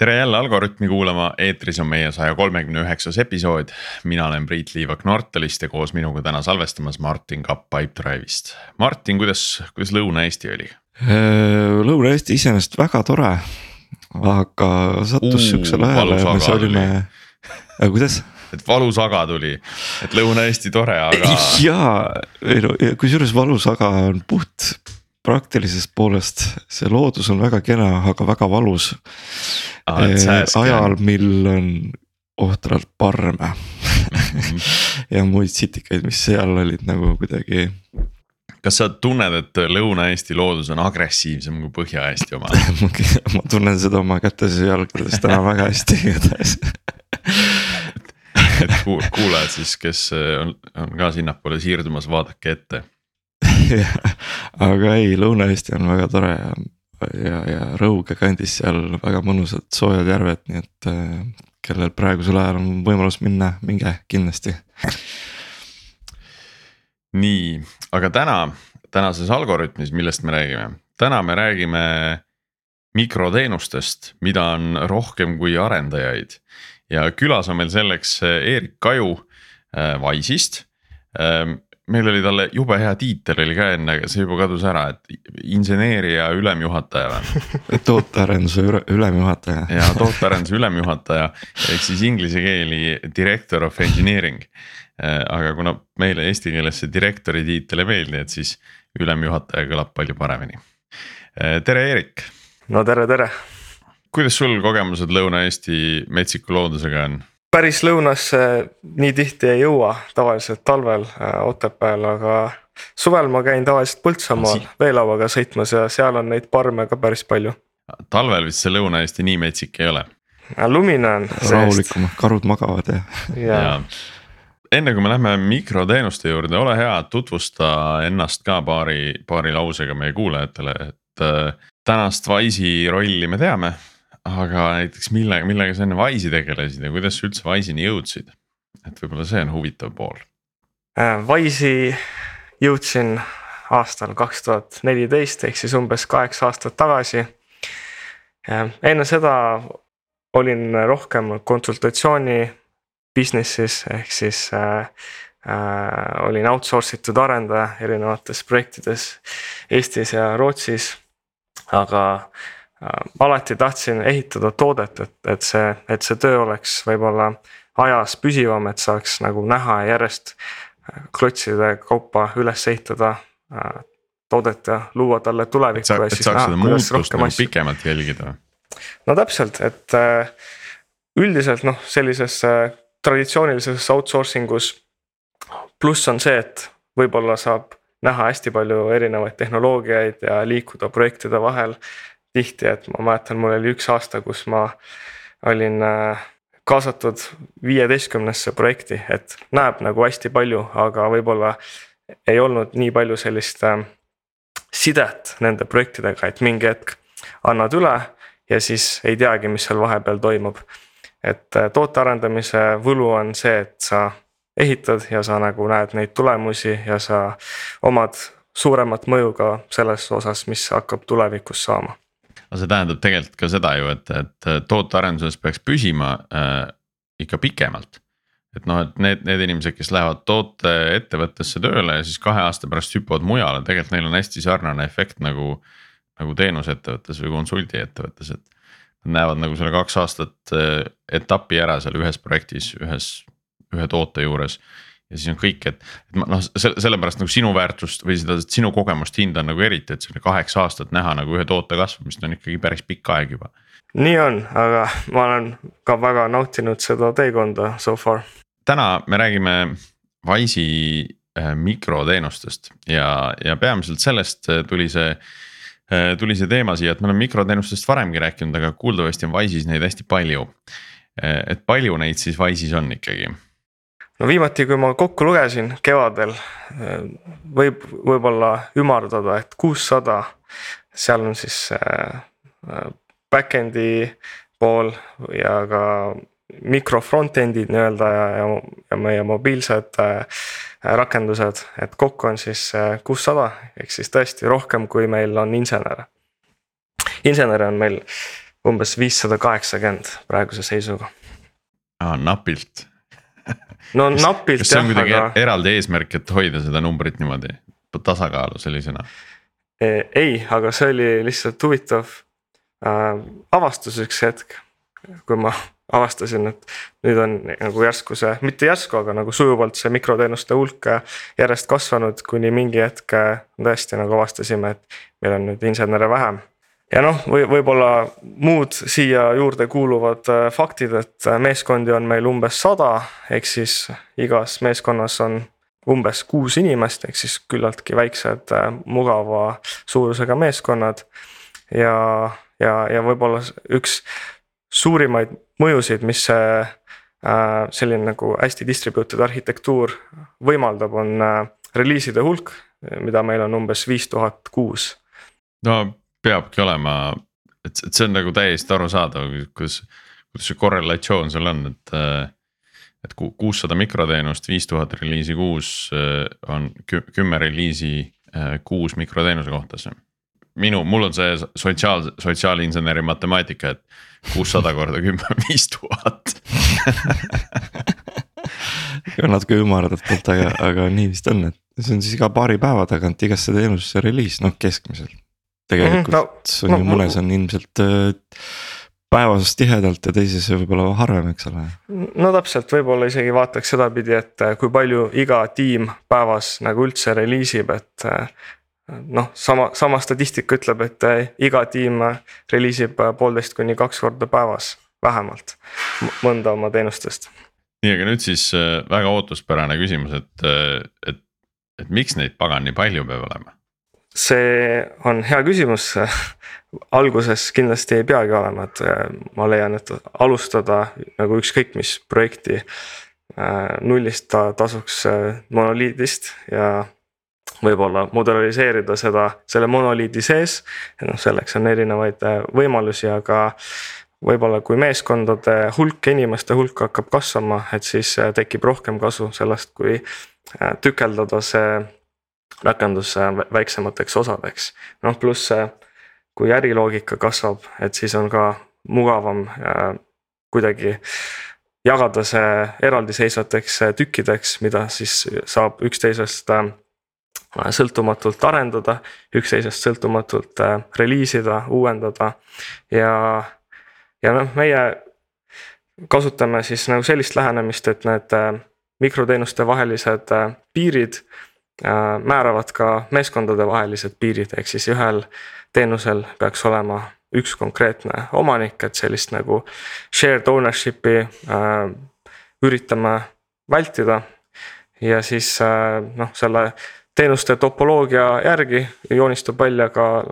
tere jälle Algorütmi kuulama, eetris on meie saja kolmekümne üheksas episood. mina olen Priit Liivak Nortalist ja koos minuga täna salvestamas Martin Kapp Pipedrive'ist. Martin, kuidas, kuidas Lõuna-Eesti oli? Äh, Lõuna-Eesti iseenesest väga tore, aga sattus siuksele ajale ja me olime, äh, kuidas? et valus aga tuli, et Lõuna-Eesti tore, aga. jaa, ei no kusjuures valus aga on puht praktilisest poolest see loodus on väga kena, aga väga valus. Ah,. ajal, mil on ohtralt parme. Ja muid sitikaid, mis seal olid nagu kuidagi. kas sa tunned, et Lõuna-Eesti loodus on agressiivsem kui Põhja-Eesti oma? Ma tunnen seda oma kätes ja jalgades täna väga hästi igatahes. Et kuulajad siis, kes on, on ka sinnapoole siirdumas, vaadake ette aga ei, Lõuna-Eesti on väga tore ja, ja, ja Rõuge kandis seal väga mõnusad soojad järved, nii et äh, kellel praegusel ajal on võimalus minna, minge kindlasti. nii, aga täna, tänases Algorütmis, millest me räägime, täna me räägime mikroteenustest, mida on rohkem kui arendajaid. Ja külas on meil selleks Eerik Kaju äh, Wise'ist ähm, meil oli talle jube hea tiitel oli ka enne, aga see juba kadus ära, et inseneeria ülemjuhataja või tootearenduse ülemjuhataja. ja tootearenduse ülemjuhataja ehk siis inglise keeli director of engineering. Äh, aga kuna meile eesti keeles see direktori tiitel ei meeldi, et siis ülemjuhataja kõlab palju paremini. Äh, tere, Eerik. no tere, tere. kuidas sul kogemused Lõuna-Eesti metsiku loodusega on? Päris lõunasse nii tihti ei jõua, tavaliselt talvel äh, Otepääl, aga suvel ma käin tavaliselt Põltsamaal veelauaga sõitmas ja seal on neid parme ka päris palju. talvel vist see Lõuna-Eesti nii metsik ei ole. Äh, lumine on. rahulikum, karud magavad ja, ja. enne kui me lähme mikroteenuste juurde, ole hea, tutvusta ennast ka paari, paari lausega meie kuulajatele, et äh, tänast Wise'i rolli me teame aga näiteks millega, millega sa enne Wise'i tegelesid ja kuidas sa üldse Wise'ini jõudsid? et võib-olla see on huvitav pool. Äh, Wise'i jõudsin aastal kaks tuhat neliteist ehk siis umbes kaheksa aastat tagasi. Äh, enne seda olin rohkem konsultatsiooni business'is ehk siis äh, äh, olin outsource itud arendaja erinevates projektides Eestis ja Rootsis. aga Äh, alati tahtsin ehitada toodet, et, et see, et see töö oleks võib-olla ajas püsivam, et saaks nagu näha ja järjest äh, klotside kaupa üles ehitada äh, toodet ja luua talle tulevikku. et et saaks seda muutust nagu pikemalt jälgida. no täpselt, et üldiselt noh, sellises traditsioonilises outsourcing us pluss on see, et võib-olla saab näha hästi palju erinevaid tehnoloogiaid ja liikuda projektide vahel tihti, et ma mäletan, mul oli üks aasta, kus ma olin äh, kaasatud viieteistkümnesse projekti, et näeb nagu hästi palju, aga võib-olla ei olnud nii palju sellist äh, sidet nende projektidega, et mingi hetk annad üle ja siis ei teagi, mis seal vahepeal toimub. et äh, toote arendamise võlu on see, et sa ehitad ja sa nagu näed neid tulemusi ja sa omad suuremat mõju ka selles osas, mis hakkab tulevikus saama aga see tähendab tegelikult ka seda ju, et, et tootearenduses peaks püsima äh, ikka pikemalt. et noh, et need, need inimesed, kes lähevad tooteettevõttesse tööle ja siis kahe aasta pärast hüppavad mujale, tegelikult neil on hästi sarnane efekt nagu. nagu teenusettevõttes või konsuldiettevõttes, et. Nad näevad nagu selle kaks aastat äh, etapi ära seal ühes projektis, ühes, ühe toote juures ja siis on kõik, et, et ma noh, sellepärast nagu sinu väärtust või seda sinu kogemust hindan nagu eriti, et selline kaheksa aastat näha nagu ühe toote kasvamist on ikkagi päris pikk aeg juba. nii on, aga ma olen ka väga nautinud seda teekonda so far. täna me räägime Wise'i äh, mikroteenustest ja, ja peamiselt sellest äh, tuli see äh, tuli see teema siia, et me oleme mikroteenustest varemgi rääkinud, aga kuuldavasti on Wise'is neid hästi palju. et palju neid siis Wise'is on ikkagi no viimati, kui ma kokku lugesin kevadel, võib võib-olla ümardada, et kuussada, seal on siis äh, back-end'i pool ja ka mikro front-end'id nii-öelda ja, ja, ja meie mobiilsed äh, rakendused, et kokku on siis äh, kuussada, ehk siis tõesti rohkem, kui meil on insenere. insenere on meil umbes viissada kaheksakümmend praeguse seisuga. napilt no napilt kas see on kuidagi aga... eraldi eesmärk, et hoida seda numbrit niimoodi tasakaalu sellisena? E, ei, aga see oli lihtsalt huvitav äh, avastus üks hetk, kui ma avastasin, et nüüd on nagu järsku see, mitte järsku, aga nagu sujuvalt see mikroteenuste hulk järjest kasvanud, kuni mingi hetk tõesti nagu avastasime, et meil on nüüd insenere vähem. Ja noh, või võib-olla muud siia juurde kuuluvad äh, faktid, et meeskondi on meil umbes sada, ehk siis igas meeskonnas on umbes kuus inimest, ehk siis küllaltki väiksed äh, mugava suurusega meeskonnad. ja, ja, ja võib-olla üks suurimaid mõjusid, mis see äh, selline nagu hästi distributed arhitektuur võimaldab, on äh, reliiside hulk, mida meil on umbes viis tuhat kuus. no peabki olema, et, et see on nagu täiesti arusaadav, kuidas, kuidas see korrelatsioon seal on, et. Äh, et kuussada mikroteenust, viis tuhat reliisi kuus on kümme reliisi kuus mikroteenuse kohta see minu, mul on see sotsiaal, sotsiaalinseneri matemaatika, et kuussada korda kümme on viis tuhat. natuke ümardatult, aga, aga nii vist on, et see on siis iga paari päeva tagant igasse teenusesse reliis, noh keskmiselt. Tegelikult mm -hmm, no, on ju no, mõnes on ilmselt äh, päevas tihedalt ja teises võib-olla harvem, eks ole. no täpselt, võib-olla isegi vaataks sedapidi, et äh, kui palju iga tiim päevas nagu üldse reliisib, et äh, noh, sama, sama statistika ütleb, et iga tiim reliisib poolteist kuni kaks korda päevas vähemalt mõnda oma teenustest. nii, aga nüüd siis väga ootuspärane küsimus, et, et, et miks neid pagan nii palju peab olema? See on hea küsimus alguses kindlasti ei peagi olema, et ma leian, et alustada nagu ükskõik mis projekti nullist ta tasuks monoliidist ja võib-olla modulariseerida seda selle monoliidi sees. noh, selleks on erinevaid äh, võimalusi, aga võib-olla kui meeskondade hulk, inimeste hulk hakkab kasvama, et siis äh, tekib rohkem kasu sellest, kui äh, tükeldada see rakendus väiksemateks osadeks. noh, pluss kui äriloogika kasvab, et siis on ka mugavam kuidagi jagada see eraldiseisvateks tükkideks, mida siis saab üksteisest sõltumatult arendada, üksteisest sõltumatult äh, reliisida, uuendada ja, ja noh, meie kasutame siis nagu sellist lähenemist, et need äh, mikroteenuste vahelised äh, piirid määravad ka meeskondade vahelised piirid, ehk siis ühel teenusel peaks olema üks konkreetne omanik, et sellist nagu shared ownership'i äh, üritame vältida. ja siis äh, noh, selle teenuste topoloogia järgi joonistub välja ka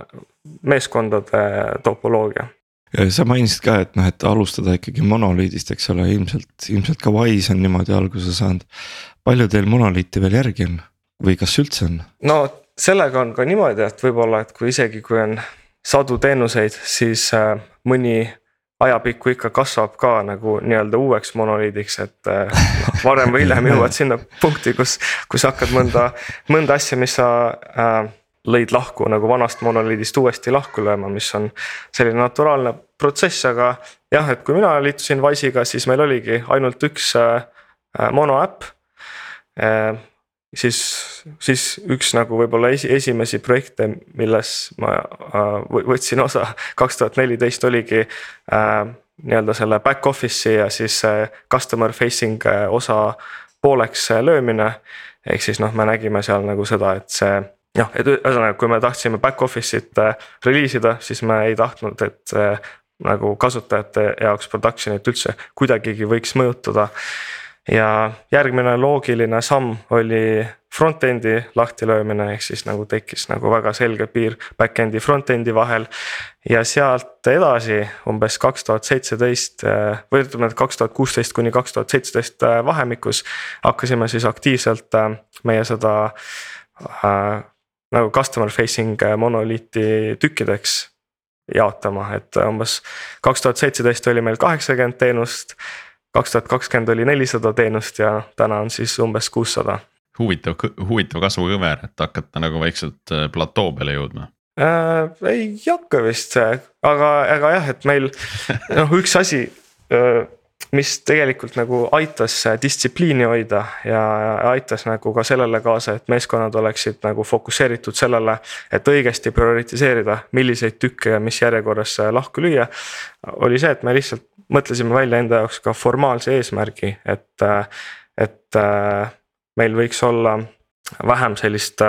meeskondade topoloogia. sa mainisid ka, et noh, et alustada ikkagi monoliidist, eks ole, ilmselt, ilmselt ka Wise on niimoodi alguse saanud. palju teil monoliiti veel järgi on või kas üldse on? no sellega on ka niimoodi, et võib-olla, et kui isegi, kui on sadu teenuseid, siis äh, mõni ajapikku ikka kasvab ka nagu nii-öelda uueks monoliidiks, et eh, noh, varem või hiljem jõuad sinna punkti, kus, kus hakkad mõnda, mõnda asja, mis sa äh, lõid lahku nagu vanast monoliidist uuesti lahku lööma, mis on selline naturaalne protsess, aga jah, et kui mina liitusin Wise'iga, siis meil oligi ainult üks äh, monoäpp äh, siis, siis üks nagu võib-olla esi, esimesi projekte, milles ma äh, võtsin osa kaks tuhat neliteist oligi äh, nii-öelda selle back office'i ja siis äh, customer facing äh, osa pooleks äh, löömine. ehk siis noh, me nägime seal nagu seda, et see noh, et ühesõnaga, kui me tahtsime back office'it äh, reliisida, siis me ei tahtnud, et äh, nagu kasutajate jaoks production'it üldse kuidagigi võiks mõjutada ja järgmine loogiline samm oli front-end'i lahtilöömine, ehk siis nagu tekkis nagu väga selge piir back-end'i, front-end'i vahel. ja sealt edasi umbes kaks tuhat seitseteist või ütleme, et kaks tuhat kuusteist kuni kaks tuhat seitseteist vahemikus hakkasime siis aktiivselt äh, meie seda äh, nagu customer facing monoliiti tükkideks jaotama, et umbes kaks tuhat seitseteist oli meil kaheksakümmend teenust kaks tuhat kakskümmend oli nelisada teenust ja täna on siis umbes kuussada. huvitav, huvitav kasvukõver, et hakata nagu vaikselt äh, platoo peale jõudma. äh,? ei hakka vist, aga, aga jah, et meil noh, üks asi äh, mis tegelikult nagu aitas distsipliini hoida ja aitas nagu ka sellele kaasa, et meeskonnad oleksid nagu fokusseeritud sellele, et õigesti prioritiseerida, milliseid tükke ja mis järjekorras lahku lüüa. oli see, et me lihtsalt mõtlesime välja enda jaoks ka formaalse eesmärgi, et, et meil võiks olla vähem sellist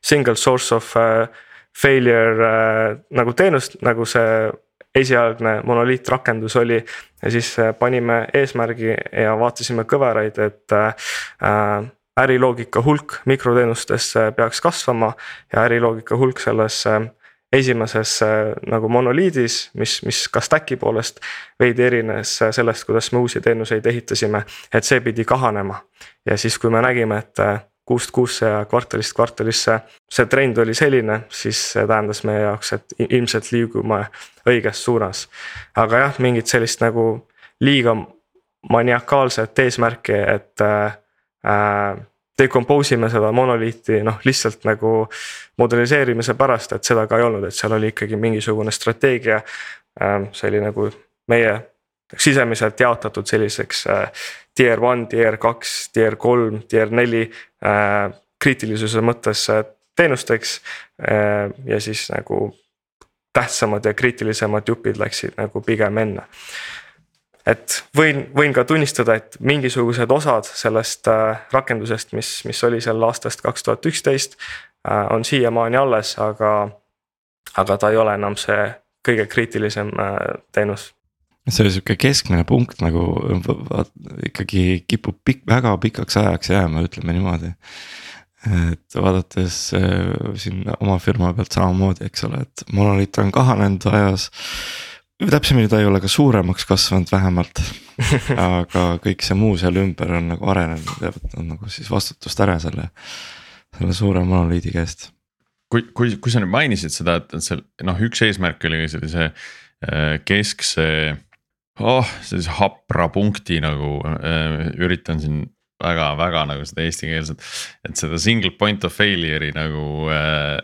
single source of failure nagu teenust, nagu see esialgne monoliitrakendus oli. ja siis äh, panime eesmärgi ja vaatasime kõveraid, et äh, äriloogika hulk mikroteenustes peaks kasvama ja äriloogika hulk selles äh, esimeses nagu monoliidis, mis, mis ka stack'i poolest veidi erines sellest, kuidas me uusi teenuseid ehitasime, et see pidi kahanema. ja siis, kui me nägime, et kuust kuusse ja kvartalist kvartalisse. see trend oli selline, siis see tähendas meie jaoks, et ilmselt liigume õiges suunas. aga jah, mingit sellist nagu liiga maniakaalset eesmärki, et äh, decompose ime seda monoliiti noh, lihtsalt nagu modelliseerimise pärast, et seda ka ei olnud, et seal oli ikkagi mingisugune strateegia äh,. see oli nagu meie sisemiselt jaotatud selliseks äh, tier one, tier kaks, tier kolm, tier neli äh, kriitilisuse mõttes äh, teenusteks äh,. ja siis nagu tähtsamad ja kriitilisemad jupid läksid nagu pigem enne. et võin, võin ka tunnistada, et mingisugused osad sellest äh, rakendusest, mis, mis oli seal aastast kaks tuhat üksteist äh,. on siiamaani alles, aga, aga ta ei ole enam see kõige kriitilisem äh, teenus see sihuke keskmine punkt nagu ikkagi kipub pikk, väga pikaks ajaks jääma, ütleme niimoodi. et vaadates äh, siin oma firma pealt samamoodi, eks ole, et monoliit on kahanenud ajas. täpsemini ta ei ole ka suuremaks kasvanud vähemalt aga kõik see muu seal ümber on nagu arenenud ja võtnud nagu siis vastutust ära selle, selle suure monoliidi käest kui, kui, kui sa nüüd mainisid seda, et see noh, üks eesmärk oli sellise äh, keskse oh, sellise hapra punkti nagu äh, üritan siin väga-väga nagu seda eestikeelset, et seda single point of failure'i nagu äh,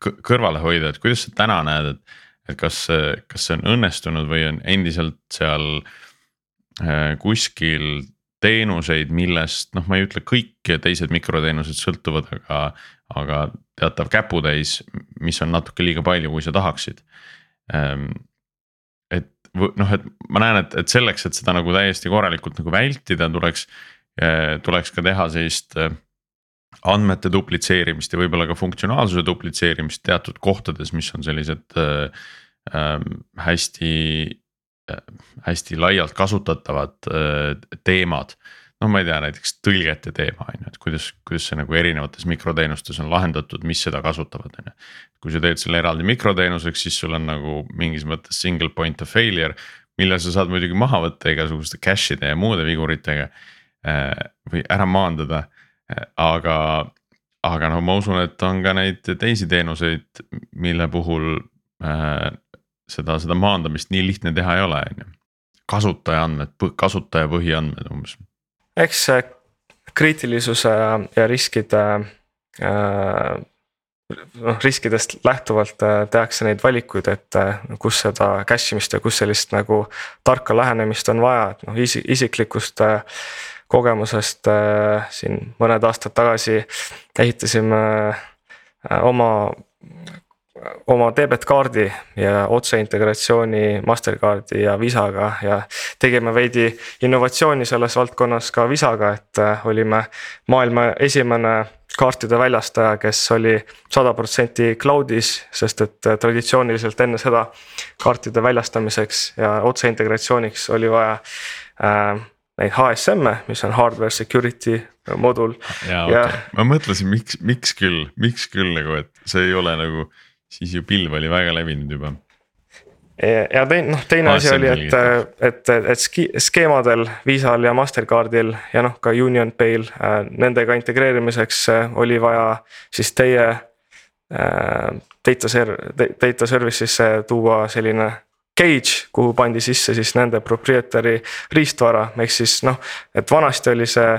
kõrvale hoida, et kuidas sa täna näed, et. et kas, kas see on õnnestunud või on endiselt seal äh, kuskil teenuseid, millest noh, ma ei ütle kõik teised mikroteenused sõltuvad, aga, aga teatav käputäis, mis on natuke liiga palju, kui sa tahaksid ähm, noh, et ma näen, et, et selleks, et seda nagu täiesti korralikult nagu vältida, tuleks, eh, tuleks ka teha sellist eh, andmete duplitseerimist ja võib-olla ka funktsionaalsuse duplitseerimist teatud kohtades, mis on sellised äh, hästi äh,, hästi laialt kasutatavad äh, teemad noh, ma ei tea, näiteks tõlgete teema on ju, et kuidas, kuidas see nagu erinevates mikroteenustes on lahendatud, mis seda kasutavad, on ju. kui sa teed selle eraldi mikroteenuseks, siis sul on nagu mingis mõttes single point of failure. mille sa saad muidugi maha võtta igasuguste cash'ide ja muude viguritega äh, või ära maandada, äh, aga aga noh, ma usun, et on ka neid teisi teenuseid, mille puhul äh, seda, seda maandamist nii lihtne teha ei ole, on ju. kasutaja andmed, kasutaja põhiandmed umbes eks kriitilisuse ja riskide äh, noh, riskidest lähtuvalt äh, tehakse neid valikuid, et äh, kus seda cache imist ja kus sellist nagu tarka lähenemist on vaja, et noh isi-, isiklikust kogemusest siin mõned aastad tagasi ehitasime oma oma debetkaardi ja otseintegratsiooni Mastercardi ja Visaga ja tegime veidi innovatsiooni selles valdkonnas ka Visaga, et äh, olime maailma esimene kaartide väljastaja, kes oli sada protsenti cloud'is, sest et äh, traditsiooniliselt enne seda kaartide väljastamiseks ja otseintegratsiooniks oli vaja äh, neid HSM-e, mis on hardware security modul. ja, ja... Okay. ma mõtlesin, miks, miks küll, miks küll nagu, et see ei ole nagu siis ju pilv oli väga levinud juba. ja teine, noh teine asi oli, et, et, et skeemadel, Visal ja Mastercardil ja noh, ka UnionPay'l äh,, nendega integreerimiseks äh, oli vaja siis teie äh, data serv-, data service'isse tuua selline cage, kuhu pandi sisse siis nende proprietary riistvara, ehk siis noh, et vanasti oli see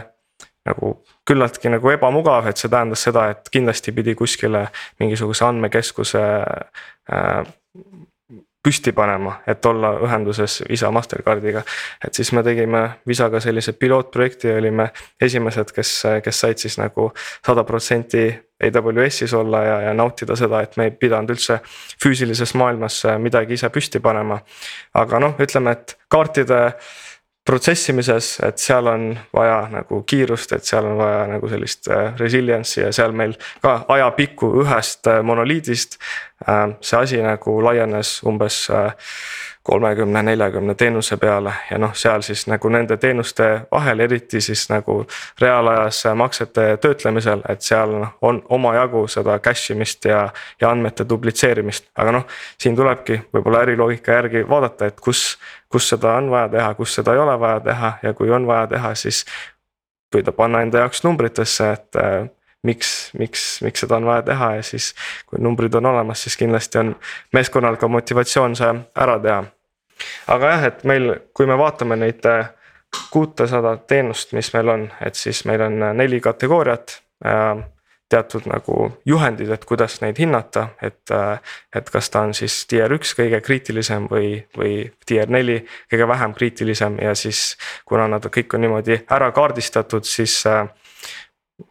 nagu küllaltki nagu ebamugav, et see tähendas seda, et kindlasti pidi kuskile mingisuguse andmekeskuse äh, püsti panema, et olla ühenduses Visa Mastercardiga. et siis me tegime Visaga sellise pilootprojekti ja olime esimesed, kes, kes said siis nagu sada protsenti AWS-is olla ja, ja nautida seda, et me ei pidanud üldse füüsilises maailmas midagi ise püsti panema. aga noh, ütleme, et kaartide protsessimises, et seal on vaja nagu kiirust, et seal on vaja nagu sellist äh, resilience'i ja seal meil ka ajapikku ühest äh, monoliidist. Äh, see asi nagu laienes umbes kolmekümne, neljakümne teenuse peale ja noh, seal siis nagu nende teenuste vahel, eriti siis nagu reaalajas maksete töötlemisel, et seal noh, on omajagu seda cache imist ja, ja andmete duplitseerimist, aga noh. siin tulebki võib-olla äriloogika järgi vaadata, et kus, kus seda on vaja teha, kus seda ei ole vaja teha ja kui on vaja teha, siis püüda panna enda jaoks numbritesse, et miks, miks, miks seda on vaja teha ja siis. kui numbrid on olemas, siis kindlasti on meeskonnal ka motivatsioon see ära teha. aga jah, et meil, kui me vaatame neid äh, kuutesadat teenust, mis meil on, et siis meil on äh, neli kategooriat teatud nagu juhendid, et kuidas neid hinnata, et. Äh, et kas ta on siis tier üks kõige kriitilisem või, või tier neli kõige vähem kriitilisem ja siis. kuna nad kõik on niimoodi ära kaardistatud, siis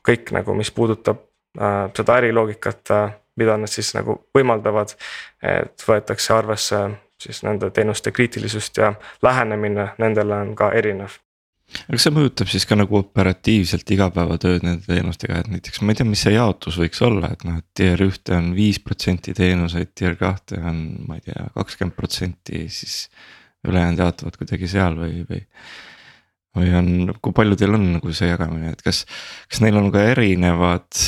kõik nagu, mis puudutab äh, seda äriloogikat äh,, mida nad siis nagu võimaldavad. et võetakse arvesse siis nende teenuste kriitilisust ja lähenemine nendele on ka erinev aga kas see mõjutab siis ka nagu operatiivselt igapäevatööd nende teenustega, et näiteks ma ei tea, mis see jaotus võiks olla, et noh, et tier ühte on viis protsenti teenuseid, tier kahte on, ma ei tea, kakskümmend protsenti, siis. ülejäänud jaotuvad kuidagi seal või, või või on, kui palju teil on nagu see jagamine, et kas, kas neil on ka erinevad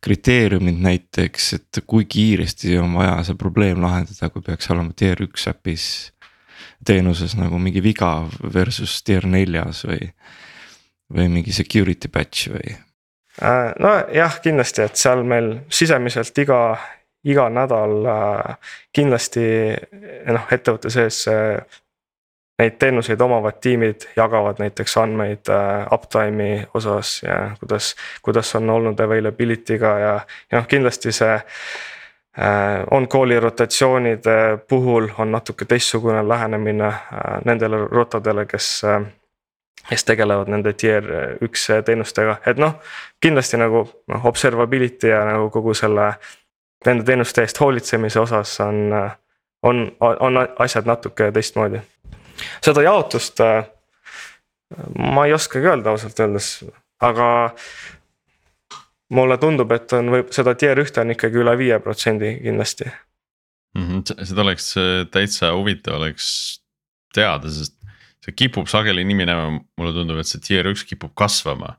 kriteeriumid näiteks, et kui kiiresti on vaja see probleem lahendada, kui peaks olema tier üks äpis. teenuses nagu mingi viga versus tier neljas või, või mingi security patch või? Äh, nojah, kindlasti, et seal meil sisemiselt iga, iga nädal äh, kindlasti noh, ettevõtte sees neid teenuseid omavad tiimid jagavad näiteks andmeid äh, uptime'i osas ja kuidas, kuidas on olnud availability'ga ja, ja noh, kindlasti see äh,. On-call'i rotatsioonide puhul on natuke teistsugune lähenemine äh, nendele rotadele, kes äh, kes tegelevad nende tier üks teenustega, et noh, kindlasti nagu noh, observability ja nagu kogu selle. Nende teenuste eest hoolitsemise osas on, on, on asjad natuke teistmoodi seda jaotust äh, ma ei oskagi öelda ausalt öeldes, aga mulle tundub, et on võib seda tier ühte on ikkagi üle viie protsendi kindlasti mm. -hmm, seda oleks äh, täitsa huvitav oleks teada, sest see kipub sageli nii minema, mulle tundub, et see tier üks kipub kasvama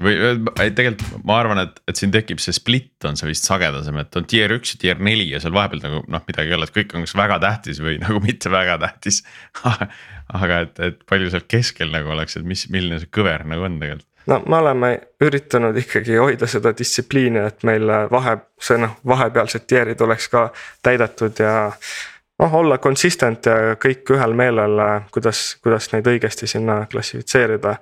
või ei, tegelikult ma arvan, et, et siin tekib see split on see vist sagedasem, et on tier üks ja tier neli ja seal vahepeal nagu noh, midagi ei ole, et kõik on kas väga tähtis või nagu mitte väga tähtis. Aga et, et palju seal keskel nagu oleks, et mis, milline see kõver nagu on tegelikult. No me oleme üritanud ikkagi hoida seda distsipliini, et meil vahe, see noh, vahepealsed tier'id oleks ka täidetud ja noh, olla consistent ja kõik ühel meelel, kuidas, kuidas neid õigesti sinna klassifitseerida.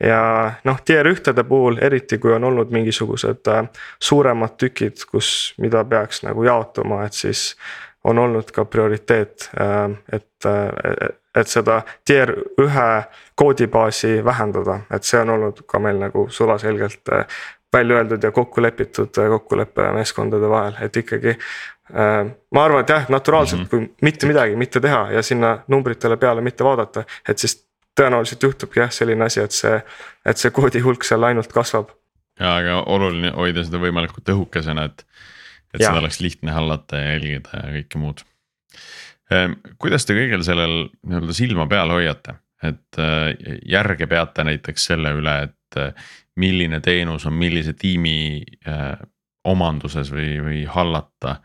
ja noh, tier ühtede puhul, eriti kui on olnud mingisugused äh, suuremad tükid, kus, mida peaks nagu jaotuma, et siis on olnud ka prioriteet, äh, et, äh, et seda tier ühe koodibaasi vähendada, et see on olnud ka meil nagu sulaselgelt välja öeldud ja kokku lepitud kokkulepe meeskondade vahel, et ikkagi Äh, ma arvan, et jah, naturaalselt mm, -hmm. kui mitte midagi mitte teha ja sinna numbritele peale mitte vaadata, et siis tõenäoliselt juhtubki jah, selline asi, et see, et see koodi hulk seal ainult kasvab. ja, aga oluline hoida seda võimalikult õhukesena, et, et ja. seda oleks lihtne hallata ja jälgida ja kõike muud. Ehm, kuidas te kõigel sellel nii-öelda silma peal hoiate, et äh, järge peate näiteks selle üle, et äh, milline teenus on millise tiimi omanduses või, või hallata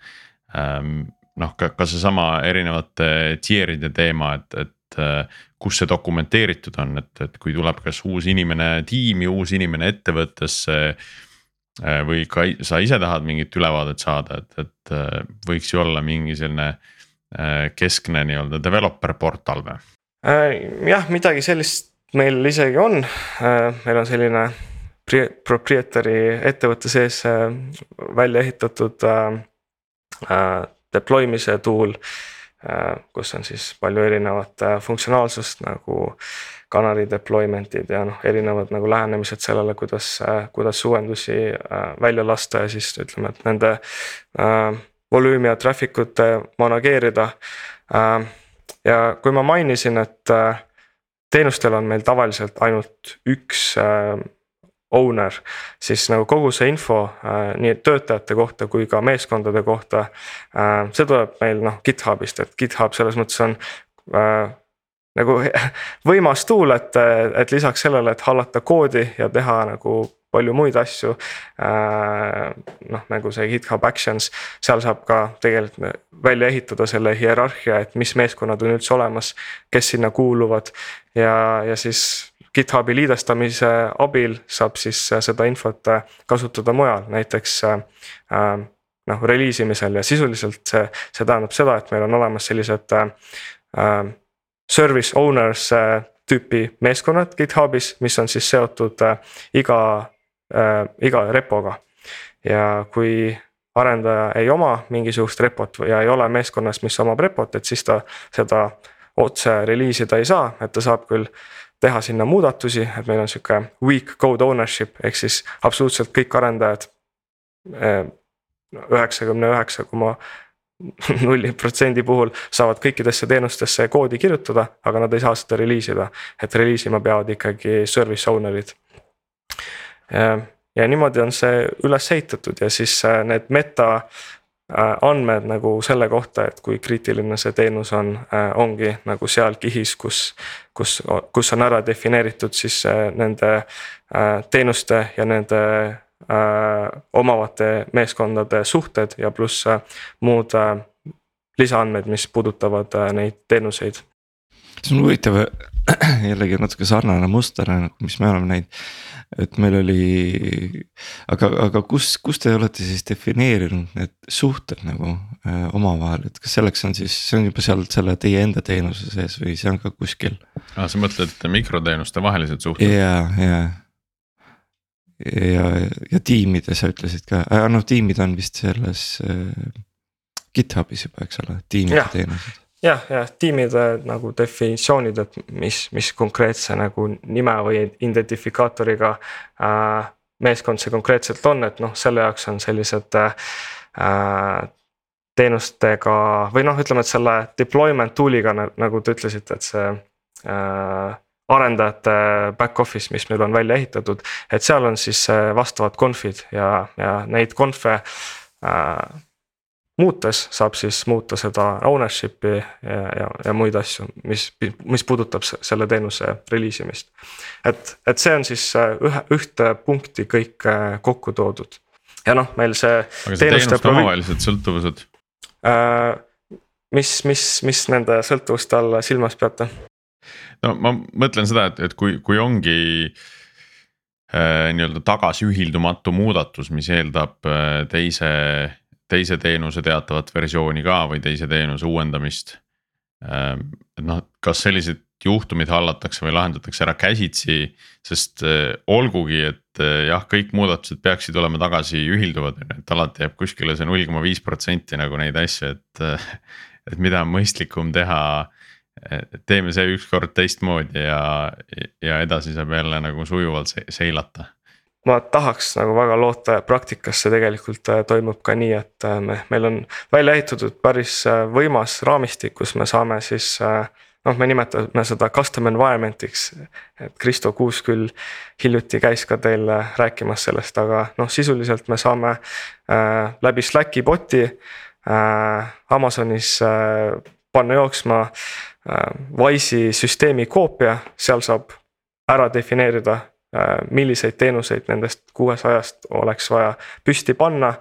Ehm, noh, ka, ka seesama erinevate tier'ide teema, et, et äh, kus see dokumenteeritud on, et, et kui tuleb kas uus inimene tiimi, uus inimene ettevõttesse. Äh, või ka sa ise tahad mingit ülevaadet saada, et, et äh, võiks ju olla mingi selline keskne nii-öelda developer portal või? jah, midagi sellist meil isegi on, meil on selline proprietary ettevõtte sees välja ehitatud deploy mise tool kus on siis palju erinevat funktsionaalsust nagu Canary deployment'id ja noh, erinevad nagu lähenemised sellele, kuidas, kuidas uuendusi välja lasta ja siis ütleme, et nende äh, volüümi ja traffic ut manageerida äh,. ja kui ma mainisin, et äh, teenustel on meil tavaliselt ainult üks äh, owner, siis nagu kogu see info äh, nii töötajate kohta kui ka meeskondade kohta äh,. see tuleb meil noh GitHubist, et GitHub selles mõttes on äh, nagu võimas tool, et, et lisaks sellele, et hallata koodi ja teha nagu palju muid asju äh,. noh, nagu see GitHub Actions, seal saab ka tegelikult välja ehitada selle hierarhia, et mis meeskonnad on üldse olemas, kes sinna kuuluvad ja, ja siis GitHubi liidestamise abil saab siis seda infot kasutada mujal, näiteks äh, noh, reliisimisel ja sisuliselt see, see tähendab seda, et meil on olemas sellised äh, service owners äh, tüüpi meeskonnad GitHubis, mis on siis seotud äh, iga äh,, iga repoga. ja kui arendaja ei oma mingisugust repot ja ei ole meeskonnas, mis omab repot, et siis ta seda otse reliisida ei saa, et ta saab küll teha sinna muudatusi, et meil on sihuke weak code ownership ehk siis absoluutselt kõik arendajad. Eh, üheksakümne üheksa koma nulli protsendi puhul saavad kõikidesse teenustesse koodi kirjutada, aga nad ei saa seda reliisida, et reliisima peavad ikkagi service owner'id. Eh, ja niimoodi on see üles ehitatud ja siis eh, need meta andmed nagu selle kohta, et kui kriitiline see teenus on, äh, ongi nagu seal kihis, kus, kus, kus on ära defineeritud siis äh, nende teenuste ja nende omavate meeskondade suhted ja pluss muud lisaandmed, mis puudutavad neid teenuseid. see on huvitav jällegi natuke sarnane muster, mis me oleme näinud et meil oli, aga, aga kus, kus te olete siis defineerinud need suhted nagu äh, omavahel, et kas selleks on siis, see on juba seal selle teie enda teenuse sees või see on ka kuskil? aa, sa mõtled mikroteenuste vahelised suhted? ja, ja. ja, ja tiimide sa ütlesid ka äh,, noh tiimid on vist selles äh, GitHubis juba, eks ole, tiimide teenused jah, jah, tiimide nagu definitsioonid, et mis, mis konkreetse nagu nime või identifikaatoriga äh, meeskond see konkreetselt on, et noh, selle jaoks on sellised äh, teenustega või noh, ütleme, et selle deployment tool'iga nagu te ütlesite, et see äh, arendajate back office, mis meil on välja ehitatud, et seal on siis äh, vastavad conf'id ja, ja neid conf'e äh, muutes saab siis muuta seda ownership'i ja, ja, ja muid asju, mis, mis puudutab selle teenuse reliisimist. et, et see on siis äh, ühe, ühte punkti kõik äh, kokku toodud ja noh, meil see. aga see teenuste provi... omavahelised sõltuvused äh,? mis, mis, mis nende sõltuvuste all silmas peate? no ma mõtlen seda, et, et kui, kui ongi äh, nii-öelda tagasiühildumatu muudatus, mis eeldab äh, teise teise teenuse teatavat versiooni ka või teise teenuse uuendamist. Et noh, kas sellised juhtumid hallatakse või lahendatakse ära käsitsi, sest äh, olgugi, et äh, jah, kõik muudatused peaksid olema tagasi ühilduvad, et alati jääb kuskile see null koma viis protsenti nagu neid asju, et. Äh, et mida on mõistlikum teha, teeme see ükskord teistmoodi ja, ja edasi saab jälle nagu sujuvalt seilata ma tahaks nagu väga loota ja praktikas see tegelikult äh, toimub ka nii, et äh, me, meil on välja ehitatud päris äh, võimas raamistik, kus me saame siis noh, me nimetame seda custom environment'iks. et Kristo Kuus küll hiljuti käis ka teil rääkimas sellest, aga noh, sisuliselt me saame äh, läbi Slacki bot'i äh, Amazonis äh, panna jooksma äh, Wise'i süsteemi koopia, seal saab ära defineerida milliseid teenuseid nendest kuuesajast oleks vaja püsti panna.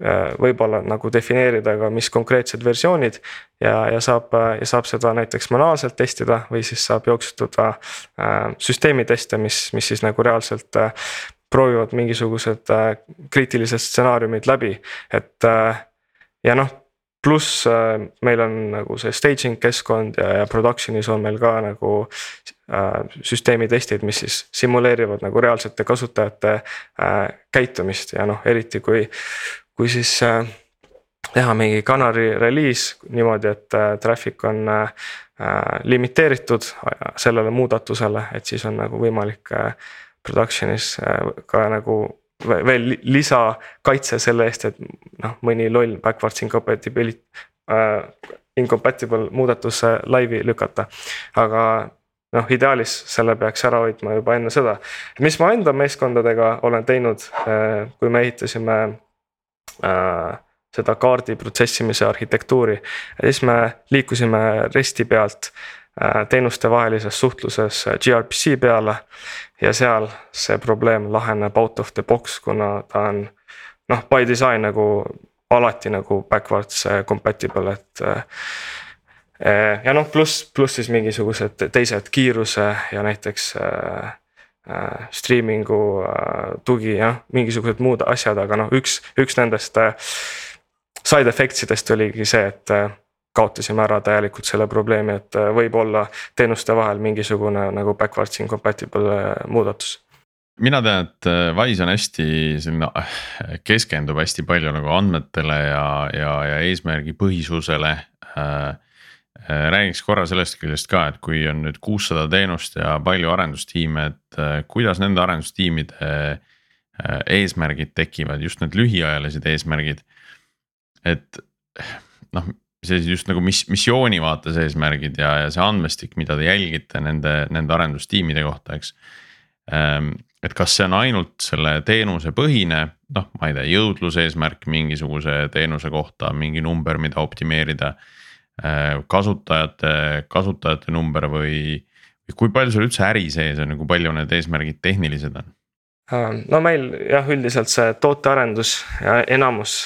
Äh, võib-olla nagu defineerida ka, mis konkreetsed versioonid ja, ja saab ja saab seda näiteks manuaalselt testida või siis saab jooksutada äh, süsteemi teste, mis, mis siis nagu reaalselt proovivad mingisugused kriitilised stsenaariumid läbi, et ja noh pluss äh, meil on nagu see staging keskkond ja, ja production'is on meil ka nagu äh, süsteemi testid, mis siis simuleerivad nagu reaalsete kasutajate äh, käitumist. Ja noh, eriti kui, kui siis äh, teha mingi Canary reliis niimoodi, et äh, traffic on äh, äh limiteeritud sellele muudatusele, et siis on nagu võimalik äh, production'is äh, ka nagu veel lisakaitse selle eest, et noh, mõni loll backwards incompatibility äh,, incompatible muudatuse laivi lükata. aga noh, ideaalis selle peaks ära hoidma juba enne seda. mis ma enda meeskondadega olen teinud äh,, kui me ehitasime äh, seda kaardi protsessimise arhitektuuri, siis me liikusime REST-i pealt äh, teenustevahelises suhtluses gRPC peale ja seal see probleem laheneb out of the box, kuna ta on noh, by design nagu alati nagu backwards äh, compatible, et. Äh, äh, ja noh, pluss, pluss siis mingisugused teised kiiruse ja näiteks äh, streaming'u tugi jah, mingisugused muud asjad, aga noh, üks, üks nendest side effects idest oligi see, et kaotasime ära täielikult selle probleemi, et äh, võib olla teenuste vahel mingisugune nagu backwards incompatible äh, muudatus mina tean, et äh, Wise on hästi selline, keskendub hästi palju nagu andmetele ja, ja, ja eesmärgipõhisusele äh,. räägiks korra sellest küljest ka, et kui on nüüd kuussada teenust ja palju arendustiime, et äh, kuidas nende arendustiimide äh, eesmärgid tekivad, just need lühiajalised eesmärgid. et noh see just nagu mis missiooni vaates eesmärgid ja, ja see andmestik, mida te jälgite nende, nende arendustiimide kohta, eks. Ehm, et kas see on ainult selle teenuse põhine, noh, ma ei tea, jõudluse eesmärk mingisuguse teenuse kohta, mingi number, mida optimeerida. Ehm, kasutajate, kasutajate number või, või kui palju sul üldse äri sees on ja kui palju need eesmärgid tehnilised on? Ehm, no meil jah, üldiselt see tootearendus ja enamus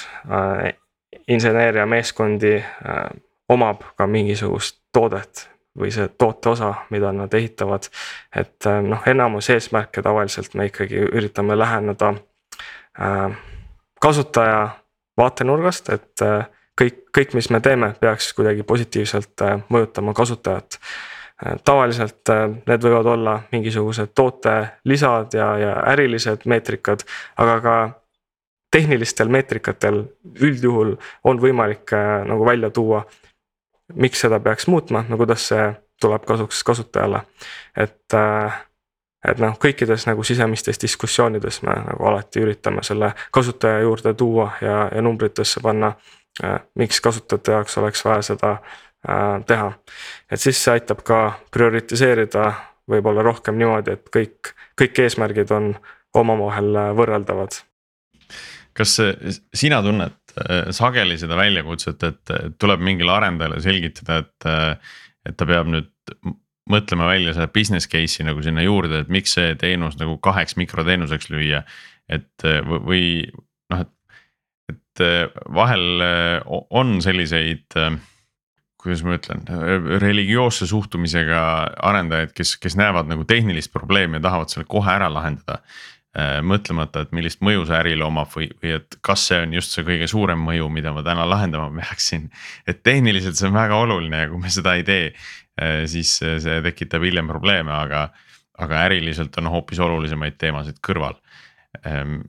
inseneeriameeskondi äh, omab ka mingisugust toodet või see toote osa, mida nad ehitavad. et äh, noh, enamus eesmärke tavaliselt me ikkagi üritame läheneda äh, kasutaja vaatenurgast, et kõik, kõik, mis me teeme, peaks kuidagi positiivselt mõjutama kasutajat. tavaliselt need võivad olla mingisugused toote lisad ja, ja ärilised meetrikad, aga ka tehnilistel meetrikatel üldjuhul on võimalik äh, nagu välja tuua. miks seda peaks muutma, no kuidas see tuleb kasuks kasutajale, et äh, et noh, kõikides nagu sisemistes diskussioonides me nagu alati üritame selle kasutaja juurde tuua ja, ja numbritesse panna äh,. miks kasutajate jaoks oleks vaja seda äh, teha. et siis see aitab ka prioritiseerida võib-olla rohkem niimoodi, et kõik, kõik eesmärgid on omavahel võrreldavad kas sina tunned äh, sageli seda väljakutset, et tuleb mingile arendajale selgitada, et, äh, et ta peab nüüd mõtlema välja selle business case'i nagu sinna juurde, et miks see teenus nagu kaheks mikroteenuseks lüüa. et äh, või noh, et, et vahel on selliseid, kuidas ma ütlen, religioosse suhtumisega arendajaid, kes, kes näevad nagu tehnilist probleemi ja tahavad selle kohe ära lahendada Äh, mõtlemata, et millist mõju see ärile omab või, või et kas see on just see kõige suurem mõju, mida ma täna lahendama peaksin. et tehniliselt see on väga oluline ja kui me seda ei tee, äh, siis see tekitab hiljem probleeme, aga, aga äriliselt on hoopis olulisemaid teemasid kõrval. Ähm,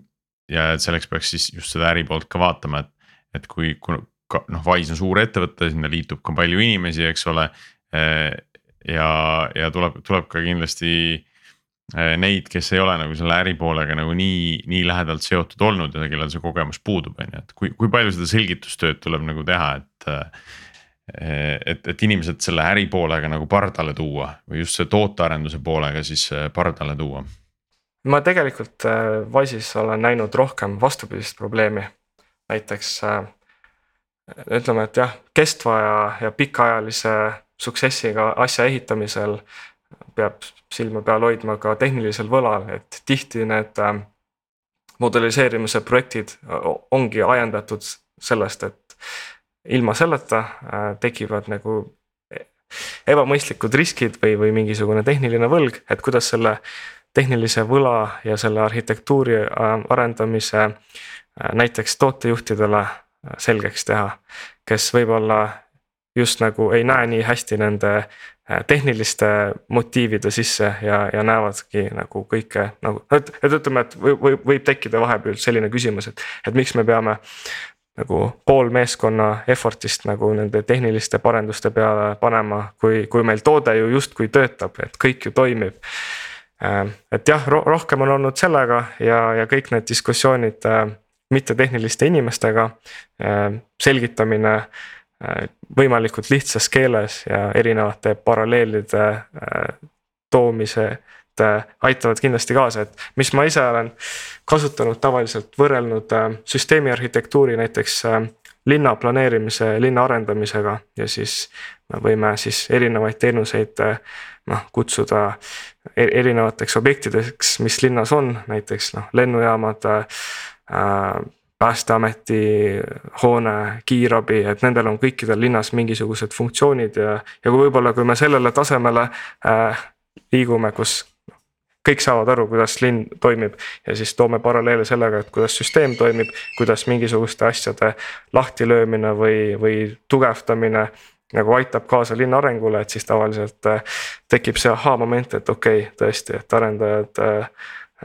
ja et selleks peaks siis just seda äri poolt ka vaatama, et, et kui, kui noh, Wise on suur ettevõte, sinna liitub ka palju inimesi, eks ole. Äh, ja, ja tuleb, tuleb ka kindlasti Äh, neid, kes ei ole nagu selle äripoolega nagu nii, nii lähedalt seotud olnud ja kellel see kogemus puudub, on ju, et kui, kui palju seda selgitustööd tuleb nagu teha, et. Äh, et, et inimesed selle äripoolega nagu pardale tuua või just see tootearenduse poolega siis äh, pardale tuua. ma tegelikult Wise'is olen näinud rohkem vastupidist probleemi, näiteks ütleme, et jah, kestva ja, ja pikaajalise success'iga asja ehitamisel peab silma peal hoidma ka tehnilisel võlal, et tihti need äh, modelliseerimise projektid äh, ongi ajendatud sellest, et ilma selleta äh, tekivad nagu ebamõistlikud riskid või, või mingisugune tehniline võlg, et kuidas selle tehnilise võla ja selle arhitektuuri arendamise näiteks tootejuhtidele selgeks teha. kes võib-olla just nagu ei näe nii hästi nende tehniliste motiivide sisse ja, ja näevadki nagu kõike nagu, et, et ütleme, et võib, võib, võib tekkida vahepeal selline küsimus, et, et miks me peame. nagu pool meeskonna effort'ist nagu nende tehniliste parenduste peale panema, kui, kui meil toode ju justkui töötab, et kõik ju toimib. Äh, et jah, rohkem on olnud sellega ja, ja kõik need diskussioonid äh, mittetehniliste inimestega, selgitamine Äh, võimalikult lihtsas keeles ja erinevate paralleelide äh, toomised äh, aitavad kindlasti kaasa, et mis ma ise olen kasutanud tavaliselt võrrelnud süsteemi arhitektuuri näiteks linna planeerimise, linna arendamisega ja siis me võime siis erinevaid teenuseid noh, kutsuda e-, erinevateks objektideks, mis linnas on, näiteks noh, lennujaamad äh,, päästeameti hoone, kiirabi, et nendel on kõikidel linnas mingisugused funktsioonid ja, ja kui võib-olla, kui me sellele tasemele äh, liigume, kus kõik saavad aru, kuidas linn toimib ja siis toome paralleele sellega, et kuidas süsteem toimib, kuidas mingisuguste asjade lahtilöömine või, või tugevdamine nagu aitab kaasa linna arengule, et siis tavaliselt äh, tekib see ahhaa-moment, et okei okay,, tõesti, et arendajad äh,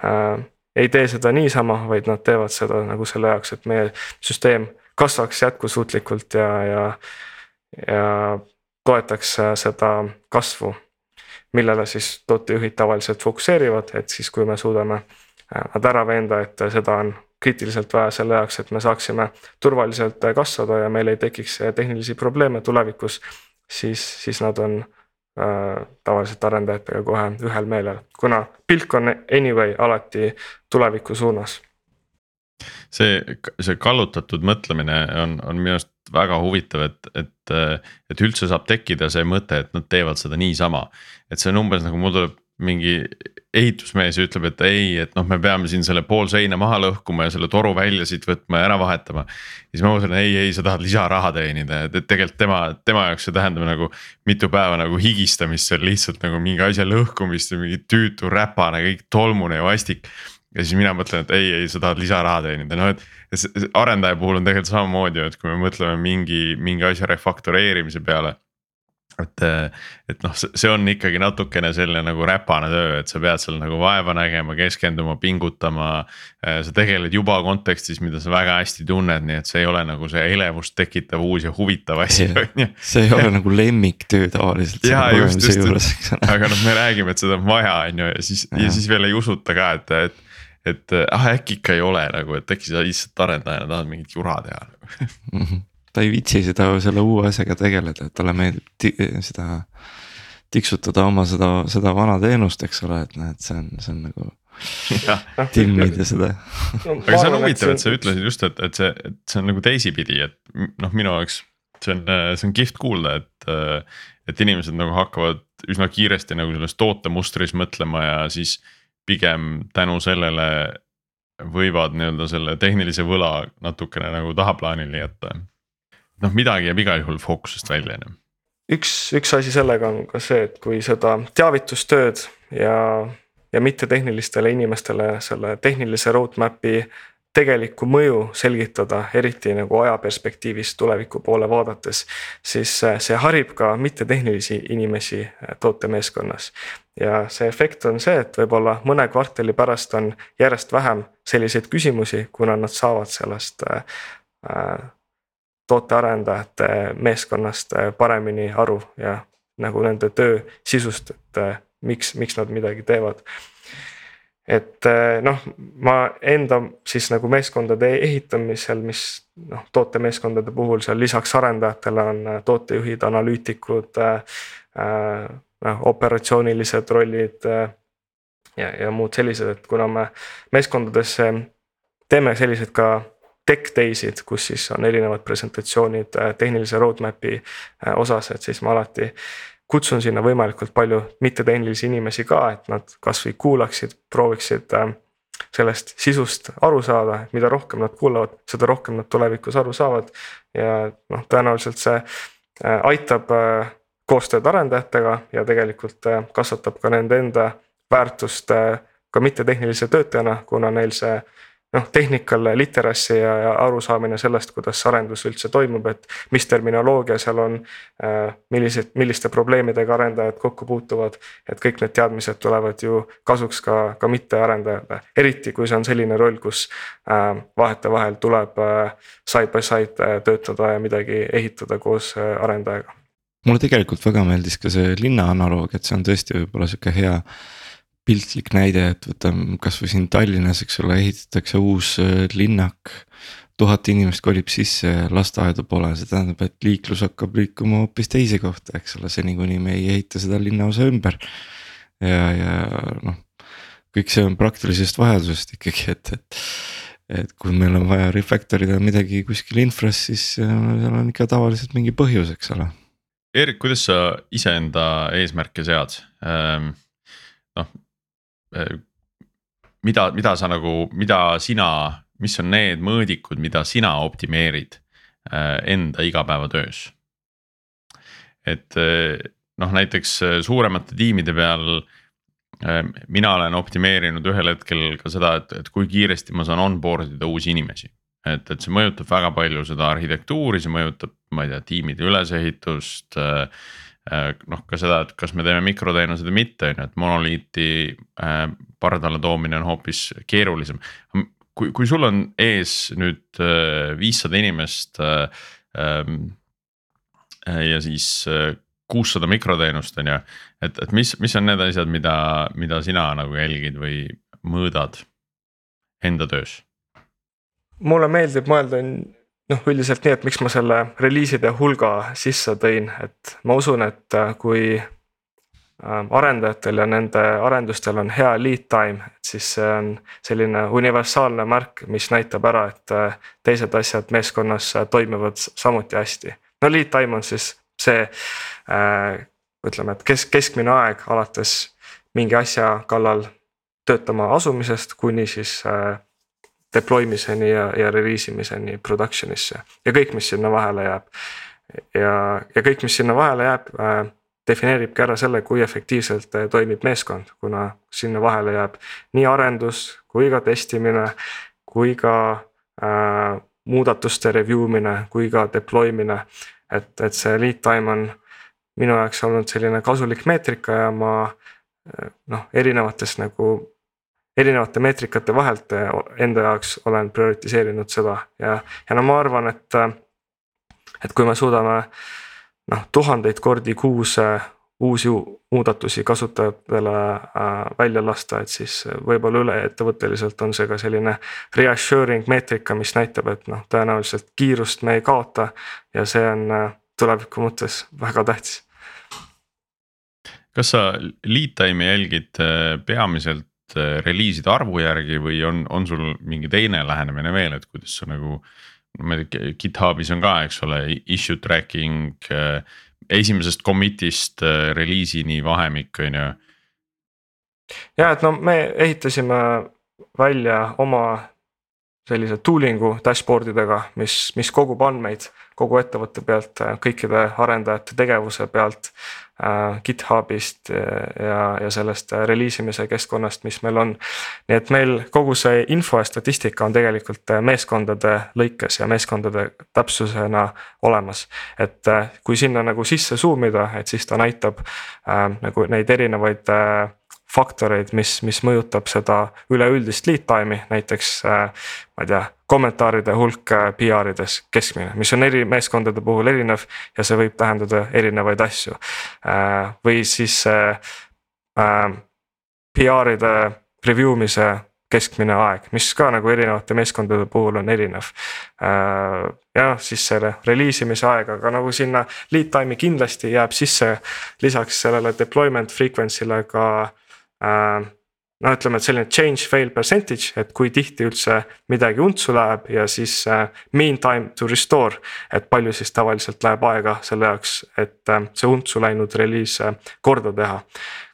äh, ei tee seda niisama, vaid nad teevad seda nagu selle jaoks, et meie süsteem kasvaks jätkusuutlikult ja, ja, ja toetaks seda kasvu. millele siis tootejuhid tavaliselt fokusseerivad, et siis, kui me suudame nad ära veenda, et seda on kriitiliselt vaja selle jaoks, et me saaksime turvaliselt kasvada ja meil ei tekiks tehnilisi probleeme tulevikus, siis, siis nad on Äh, tavaliselt arendajatega kohe ühel meelel, kuna pilk on anyway alati tuleviku suunas. see, see kallutatud mõtlemine on, on minu arust väga huvitav, et, et, et üldse saab tekkida see mõte, et nad teevad seda niisama. et see on umbes nagu mul tuleb mingi ehitusmees ütleb, et ei, et noh, me peame siin selle pool seina maha lõhkuma ja selle toru välja siit võtma ja ära vahetama. siis ma mõtlen, ei, ei, sa tahad lisaraha teenida, et, tegelikult tema, tema jaoks see tähendab nagu mitu päeva nagu higistamist seal lihtsalt nagu mingi asja lõhkumist ja mingi tüütu räpane, kõik tolmune ja vastik. ja siis mina mõtlen, et ei, ei, sa tahad lisaraha teenida, noh et, et arendaja puhul on tegelikult samamoodi, et kui me mõtleme mingi, mingi asja refaktoreerimise peale et, et noh, see on ikkagi natukene selline nagu räpane töö, et sa pead seal nagu vaeva nägema, keskenduma, pingutama. sa tegeled juba kontekstis, mida sa väga hästi tunned, nii et see ei ole nagu see elevust tekitav uus ja huvitav asi, on ju. see ei ole nagu lemmiktöö tavaliselt. ja aga noh, me räägime, et seda on vaja, on ju, ja siis, ja siis veel ei usuta ka, et, et et ah äkki ikka ei ole nagu, et äkki sa lihtsalt arendajana tahad mingit jura teha mm. -hmm ta ei viitsi seda selle uue asjaga tegeleda, et talle meeldib seda tiksutada oma seda, seda vana teenust, eks ole, et et see on, see on nagu. timmida seda aga see on huvitav, et sa ütlesid just, et, et see, et see on nagu teisipidi, et noh, minu jaoks see on, see on kihvt kuulda, et. et inimesed nagu hakkavad üsna kiiresti nagu selles tootemustris mõtlema ja siis pigem tänu sellele võivad nii-öelda selle tehnilise võla natukene nagu tahaplaanile jätta noh, midagi jääb igal juhul fookusest välja, ju. üks, üks asi sellega on ka see, et kui seda teavitustööd ja, ja mittetehnilistele inimestele selle tehnilise roadmap'i tegelikku mõju selgitada, eriti nagu ajaperspektiivis tuleviku poole vaadates, siis see harib ka mittetehnilisi inimesi tootemeeskonnas. ja see efekt on see, et võib-olla mõne kvartali pärast on järjest vähem selliseid küsimusi, kuna nad saavad sellest äh, tootearendajate meeskonnast äh, paremini aru ja nagu nende töö sisust, et äh, miks, miks nad midagi teevad. et äh, noh, ma enda siis nagu meeskondade ehitamisel, mis noh, tootemeeskondade puhul seal lisaks arendajatele on tootejuhid, analüütikud noh, operatsioonilised rollid ja, ja muud sellised, et kuna me meeskondades teeme selliseid ka tech day'sid, kus siis on erinevad presentatsioonid äh, tehnilise roadmap'i äh, osas, et siis ma alati kutsun sinna võimalikult palju mittetehnilisi inimesi ka, et nad kasvõi kuulaksid, prooviksid äh, sellest sisust aru saada, mida rohkem nad kuulavad, seda rohkem nad tulevikus aru saavad. ja noh, tõenäoliselt see aitab koostööd arendajatega ja tegelikult kasvatab ka nende enda väärtust ka mittetehnilise töötajana, kuna neil see noh, technical literacy ja, ja arusaamine sellest, kuidas arendus üldse toimub, et mis terminoloogia seal on. Äh, millised, milliste probleemidega arendajad kokku puutuvad, et kõik need teadmised tulevad ju kasuks ka, ka mittearendajale. eriti kui see on selline roll, kus äh, vahetevahel tuleb äh, side by side töötada ja midagi ehitada koos arendajaga mulle tegelikult väga meeldis ka see linna analoog, et see on tõesti võib-olla sihuke hea piltlik näide, et võtame kasvõi siin Tallinnas, eks ole, ehitatakse uus äh, linnak. tuhat inimest kolib sisse ja lasteaedu pole, see tähendab, et liiklus hakkab liikuma hoopis teise kohta, eks ole, seni kuni me ei ehita seda linnaosa ümber. ja, ja noh, kõik see on praktilisest vajadusest ikkagi, et, et. et kui meil on vaja refactor ida midagi kuskil infras, siis äh, seal on ikka tavaliselt mingi põhjus, eks ole. Erik, kuidas sa iseenda eesmärke sead ähm,? noh, mida, mida sa nagu, mida sina, mis on need mõõdikud, mida sina optimeerid äh, enda igapäevatöös? et äh, noh, näiteks suuremate tiimide peal mina olen optimeerinud ühel hetkel ka seda, et, et kui kiiresti ma saan onboard ida uusi inimesi. et, et see mõjutab väga palju seda arhitektuuri, see mõjutab, ma ei tea, tiimide ülesehitust äh, Äh, noh, ka seda, et kas me teeme mikroteenuseid või mitte, on ju, et monoliiti äh, pardale toomine on hoopis keerulisem. kui, kui sul on ees nüüd äh, viissada inimest äh, ähm, äh, ja siis äh, kuussada mikroteenust on ju, et, et mis, mis on need asjad, mida, mida sina nagu jälgid või mõõdad enda töös? mulle meeldib mõelda noh, üldiselt nii, et miks ma selle reliiside hulga sisse tõin, et ma usun, et äh, kui äh, arendajatel ja nende arendustel on hea lead time, et siis see on selline universaalne märk, mis näitab ära, et äh, teised asjad meeskonnas toimivad samuti hästi. no lead time on siis see ütleme, et kesk, keskmine aeg alates mingi asja kallal töötama asumisest kuni siis deploy miseni ja, ja release imiseni production'isse ja kõik, mis sinna vahele jääb. ja, ja kõik, mis sinna vahele jääb äh,, defineeribki ära selle, kui efektiivselt äh, toimib meeskond, kuna sinna vahele jääb nii arendus kui ka testimine, kui ka äh, muudatuste review mine, kui ka deploy mine. et, et see lead time on minu jaoks olnud selline kasulik meetrika ja ma äh, noh, erinevates nagu erinevate meetrikate vahelt eh, enda jaoks olen prioritiseerinud seda ja, ja no ma arvan, et. Eh, et kui me suudame noh, tuhandeid kordi kuus eh, uusi muudatusi kasutajatele välja lasta, et siis võib-olla üle-ettevõtteliselt on see ka selline reassuring meetrika, mis näitab, et noh, tõenäoliselt kiirust me ei kaota. ja see on tuleviku mõttes väga tähtis kas sa lead time'i jälgid peamiselt reliiside arvu järgi või on, on sul mingi teine lähenemine veel, et kuidas sa nagu. ma ei tea, GitHubis on ka, eks ole, issue tracking äh, esimesest commit'ist äh, reliisini vahemik, on ju. ja et no me ehitasime välja oma sellise tooling'u dashboard idega, mis, mis kogub andmeid kogu ettevõtte pealt, kõikide arendajate tegevuse pealt äh,. GitHubist ja, ja sellest release imise keskkonnast, mis meil on. nii et meil kogu see info ja statistika on tegelikult meeskondade lõikes ja meeskondade täpsusena olemas. et äh, kui sinna nagu sisse zoom ida, et siis ta näitab äh, nagu neid erinevaid äh, faktoreid, mis, mis mõjutab seda üleüldist lead time'i, näiteks äh, ma ei tea, kommentaaride hulk äh, PR-ides keskmine, mis on eri meeskondade puhul erinev ja see võib tähendada erinevaid asju. Äh, või siis PR-ide review mise keskmine aeg, mis ka nagu erinevate meeskondade puhul on erinev. ja siis selle release imise aeg, aga nagu sinna lead time'i kindlasti jääb sisse lisaks sellele deployment frequency'le ka Äh, no ütleme, et selline change fail percentage, et kui tihti üldse midagi untsu läheb ja siis äh, mean time to restore. et palju siis tavaliselt läheb aega selle jaoks, et äh, see untsu läinud reliis korda teha.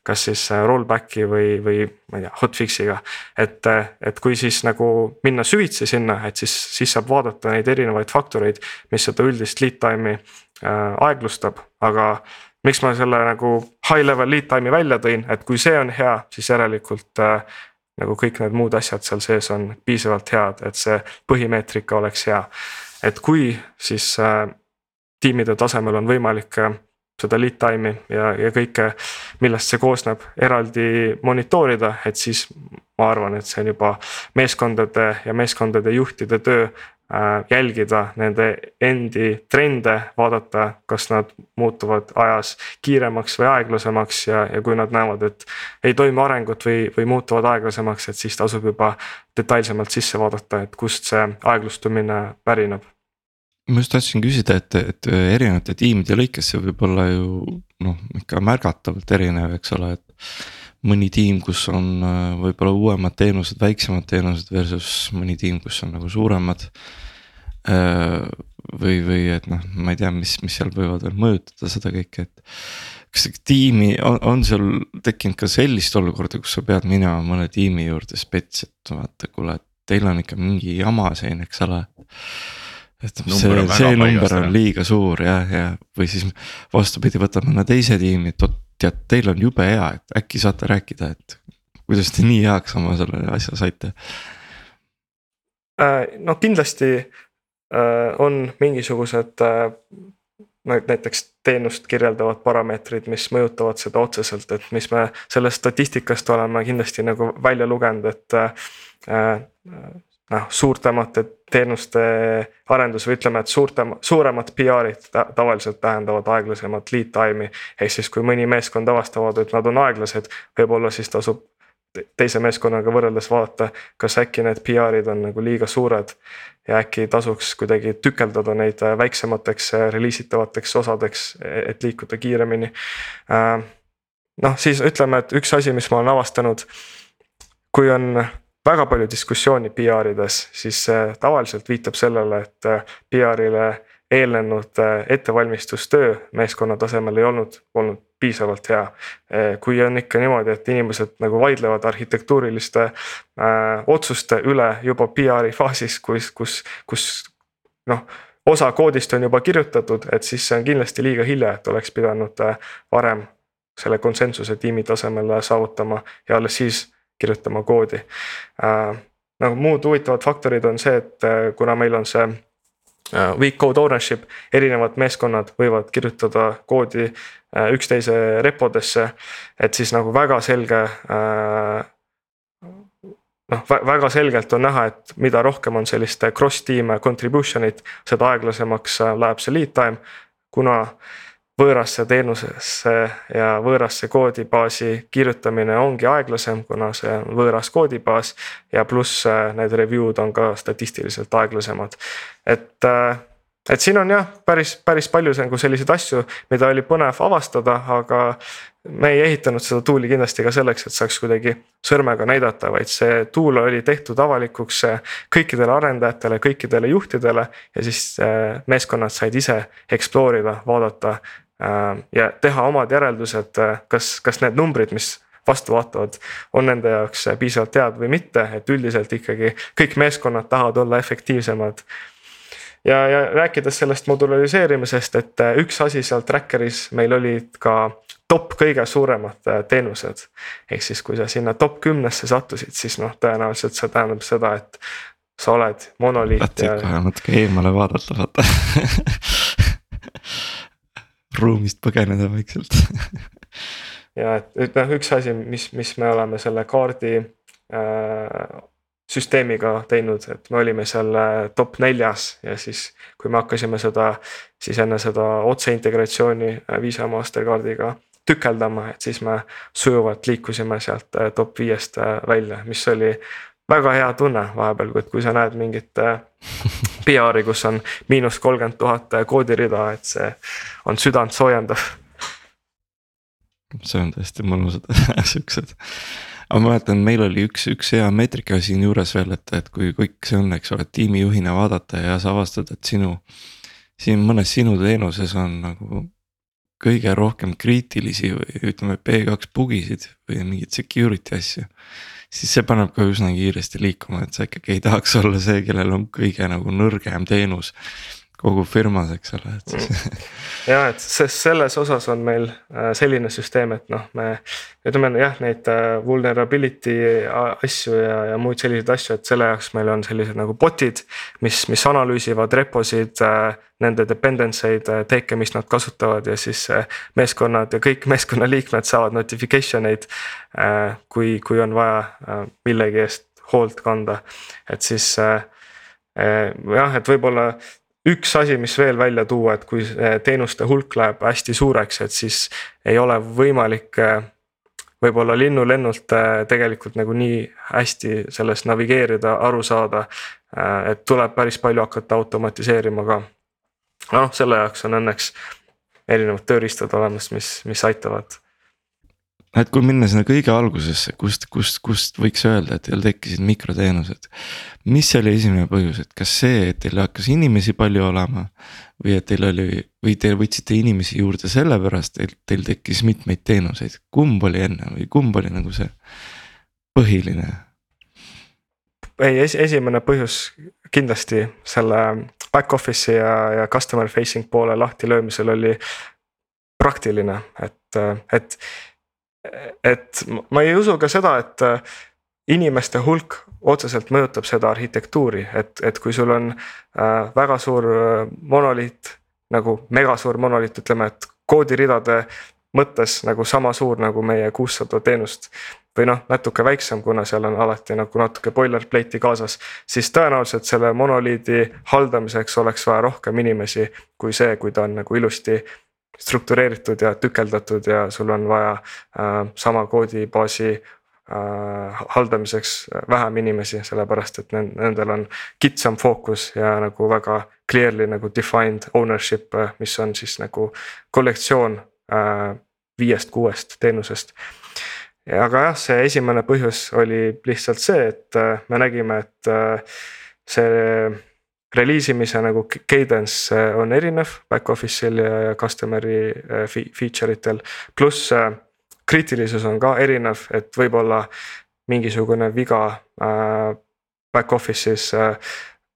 kas siis rollback'i või, või ma ei tea, hotfix'iga. et, et kui siis nagu minna süvitsi sinna, et siis, siis saab vaadata neid erinevaid faktoreid, mis seda üldist lead time'i aeglustab, aga miks ma selle nagu high level lead time'i välja tõin, et kui see on hea, siis järelikult äh, nagu kõik need muud asjad seal sees on piisavalt head, et see põhimeetrika oleks hea. et kui siis äh, tiimide tasemel on võimalik äh, seda lead time'i ja, ja kõike, millest see koosneb, eraldi monitoorida, et siis ma arvan, et see on juba meeskondade ja meeskondade juhtide töö jälgida nende endi trende, vaadata, kas nad muutuvad ajas kiiremaks või aeglasemaks ja, ja kui nad näevad, et ei toimu arengut või, või muutuvad aeglasemaks, et siis tasub juba detailsemalt sisse vaadata, et kust see aeglustumine pärineb. ma just tahtsin küsida, et, et erinevate tiimide lõikes see võib olla ju noh, ikka märgatavalt erinev, eks ole, et mõni tiim, kus on äh, võib-olla uuemad teenused, väiksemad teenused versus mõni tiim, kus on nagu suuremad. Äh, või, või et noh, ma ei tea, mis, mis seal võivad veel mõjutada seda kõike, et. kas tiimi on, sul tekkinud ka sellist olukorda, kus sa pead minema mõne tiimi juurde spets, et vaata, kuule, teil on ikka mingi jama siin, eks ole et number see, see number on liiga suur jah, ja või siis vastupidi, võtad mõne teise tiimi, et oot tead, teil on jube hea, et äkki saate rääkida, et kuidas te nii heaks oma selle asja saite? Äh, no kindlasti äh, on mingisugused äh, näiteks teenust kirjeldavad parameetrid, mis mõjutavad seda otseselt, et mis me sellest statistikast oleme kindlasti nagu välja lugenud, et noh, suurtemate teenuste arendus või ütleme, et suurtem, suuremad PR-id tavaliselt tähendavad aeglasemat lead time'i. ehk siis, kui mõni meeskond avastavad, et nad on aeglased, võib-olla siis tasub teise meeskonnaga võrreldes vaadata, kas äkki need PR-id on nagu liiga suured. ja äkki tasuks kuidagi tükeldada neid väiksemateks release itavateks osadeks, et liikuda kiiremini. Äh, noh, siis ütleme, et üks asi, mis ma olen avastanud, kui on väga palju diskussiooni PR-ides, siis see tavaliselt viitab sellele, et äh, PR-ile eelnenud äh, ettevalmistustöö meeskonna tasemel ei olnud, olnud piisavalt hea. Äh, kui on ikka niimoodi, et inimesed nagu vaidlevad arhitektuuriliste äh, otsuste üle juba PR-i faasis, kus, kus, kus noh osa koodist on juba kirjutatud, et siis see on kindlasti liiga hilja, et oleks pidanud varem selle konsensuse tiimi tasemel saavutama ja alles siis kirjutama koodi. Äh, nagu muud huvitavad faktorid on see, et äh, kuna meil on see äh, weak code ownership, erinevad meeskonnad võivad kirjutada koodi üksteise repodesse, et siis nagu väga selge noh, väga selgelt on näha, et mida rohkem on sellist cross-team contribution'it, seda aeglasemaks läheb see lead time, kuna võõrasse teenusesse ja võõrasse koodibaasi kirjutamine ongi aeglasem, kuna see on võõras koodibaas ja pluss äh, need review'd on ka statistiliselt aeglasemad. et, äh, et siin on jah, päris, päris palju nagu selliseid asju, mida oli põnev avastada, aga me ei ehitanud seda tool'i kindlasti ka selleks, et saaks kuidagi sõrmega näidata, vaid see tool oli tehtud avalikuks kõikidele arendajatele, kõikidele juhtidele ja siis äh, meeskonnad said ise explore ida, vaadata Äh, ja teha omad järeldused, äh, kas, kas need numbrid, mis vastu vaatavad, on nende jaoks piisavalt head või mitte, et üldiselt ikkagi kõik meeskonnad tahavad olla efektiivsemad. ja, ja rääkides sellest modulariseerimisest, et äh, üks asi seal tracker'is meil olid ka top kõige suuremad teenused. ehk siis, kui sa sinna top kümnesse sattusid, siis noh, tõenäoliselt see tähendab seda, et sa oled monoliit. tahtsid ja... kohe natuke eemale vaadata, vaata ruumist põgeneda vaikselt. Ja et, et noh, üks asi, mis, mis me oleme selle kaardi äh, süsteemiga teinud, et me olime seal äh, top neljas ja siis, kui me hakkasime seda, siis enne seda otseintegratsiooni äh, Visa Mastercardiga tükeldama, et siis me sujuvalt liikusime sealt äh, top viiest välja, mis oli väga hea tunne vahepeal, et kui sa näed mingit PR-i, kus on miinus kolmkümmend tuhat koodirida, et see on südantsoojendav. see on tõesti mõnusad siuksed. aga ma mäletan, meil oli üks, üks hea meetrika siinjuures veel, et, et kui kõik see on, eks ole, tiimijuhina vaadata ja sa avastad, et sinu. siin mõnes sinu teenuses on nagu kõige rohkem kriitilisi või ütleme B2 bugisid või mingeid security asju siis see paneb ka üsna kiiresti liikuma, et sa ikkagi ei tahaks olla see, kellel on kõige nagu nõrgem teenus. Kogu firmas, eks ole, et siis mm.. ja et sest selles osas on meil äh, selline süsteem, et noh, me ütleme jah, neid äh, vulnerability asju ja, ja muid selliseid asju, et selle jaoks meil on sellised nagu bot'id. mis, mis analüüsivad reposid, äh, nende dependency eid, teeke, mis nad kasutavad ja siis meeskonnad ja kõik meeskonnaliikmed saavad notification eid. kui, kui on vaja millegi eest hoolt kanda, et siis jah, et võib-olla üks asi, mis veel välja tuua, et kui teenuste hulk läheb hästi suureks, et siis ei ole võimalik äh, võib-olla linnulennult äh, tegelikult nagu nii hästi sellest navigeerida, aru saada. Äh, et tuleb päris palju hakata automatiseerima ka. noh, selle jaoks on õnneks erinevad tööriistad olemas, mis, mis aitavad et kui minna sinna kõige algusesse, kust, kust, kust võiks öelda, et teil tekkisid mikroteenused. mis oli esimene põhjus, et kas see, et teil hakkas inimesi palju olema või et teil oli või te võtsite inimesi juurde sellepärast, et teil tekkis mitmeid teenuseid, kumb oli enne või kumb oli nagu see põhiline? ei es, esimene põhjus kindlasti selle back office'i ja, ja customer facing poole lahtilöömisel oli praktiline, et, et et ma ei usu ka seda, et äh, inimeste hulk otseselt mõjutab seda arhitektuuri, et, et kui sul on äh, väga suur äh, monoliit nagu megasuur monoliit, ütleme, et koodiridade mõttes nagu sama suur nagu meie kuussada teenust. või noh, natuke väiksem, kuna seal on alati nagu natuke boilerplate'i kaasas, siis tõenäoliselt selle monoliidi haldamiseks oleks vaja rohkem inimesi kui see, kui ta on nagu ilusti struktureeritud ja tükeldatud ja sul on vaja äh, sama koodibaasi äh, haldamiseks vähem inimesi, sellepärast et nendel on kitsam fookus ja nagu väga clearly nagu defined ownership, äh, mis on siis nagu kollektsioon äh, viiest-kuuest teenusest. aga jah, see esimene põhjus oli lihtsalt see, et äh, me nägime, et äh, see reliisimise nagu cadence äh, on erinev back office'il ja, customer'i äh, feature itel. pluss äh, kriitilisus on ka erinev, et võib-olla mingisugune viga back office'is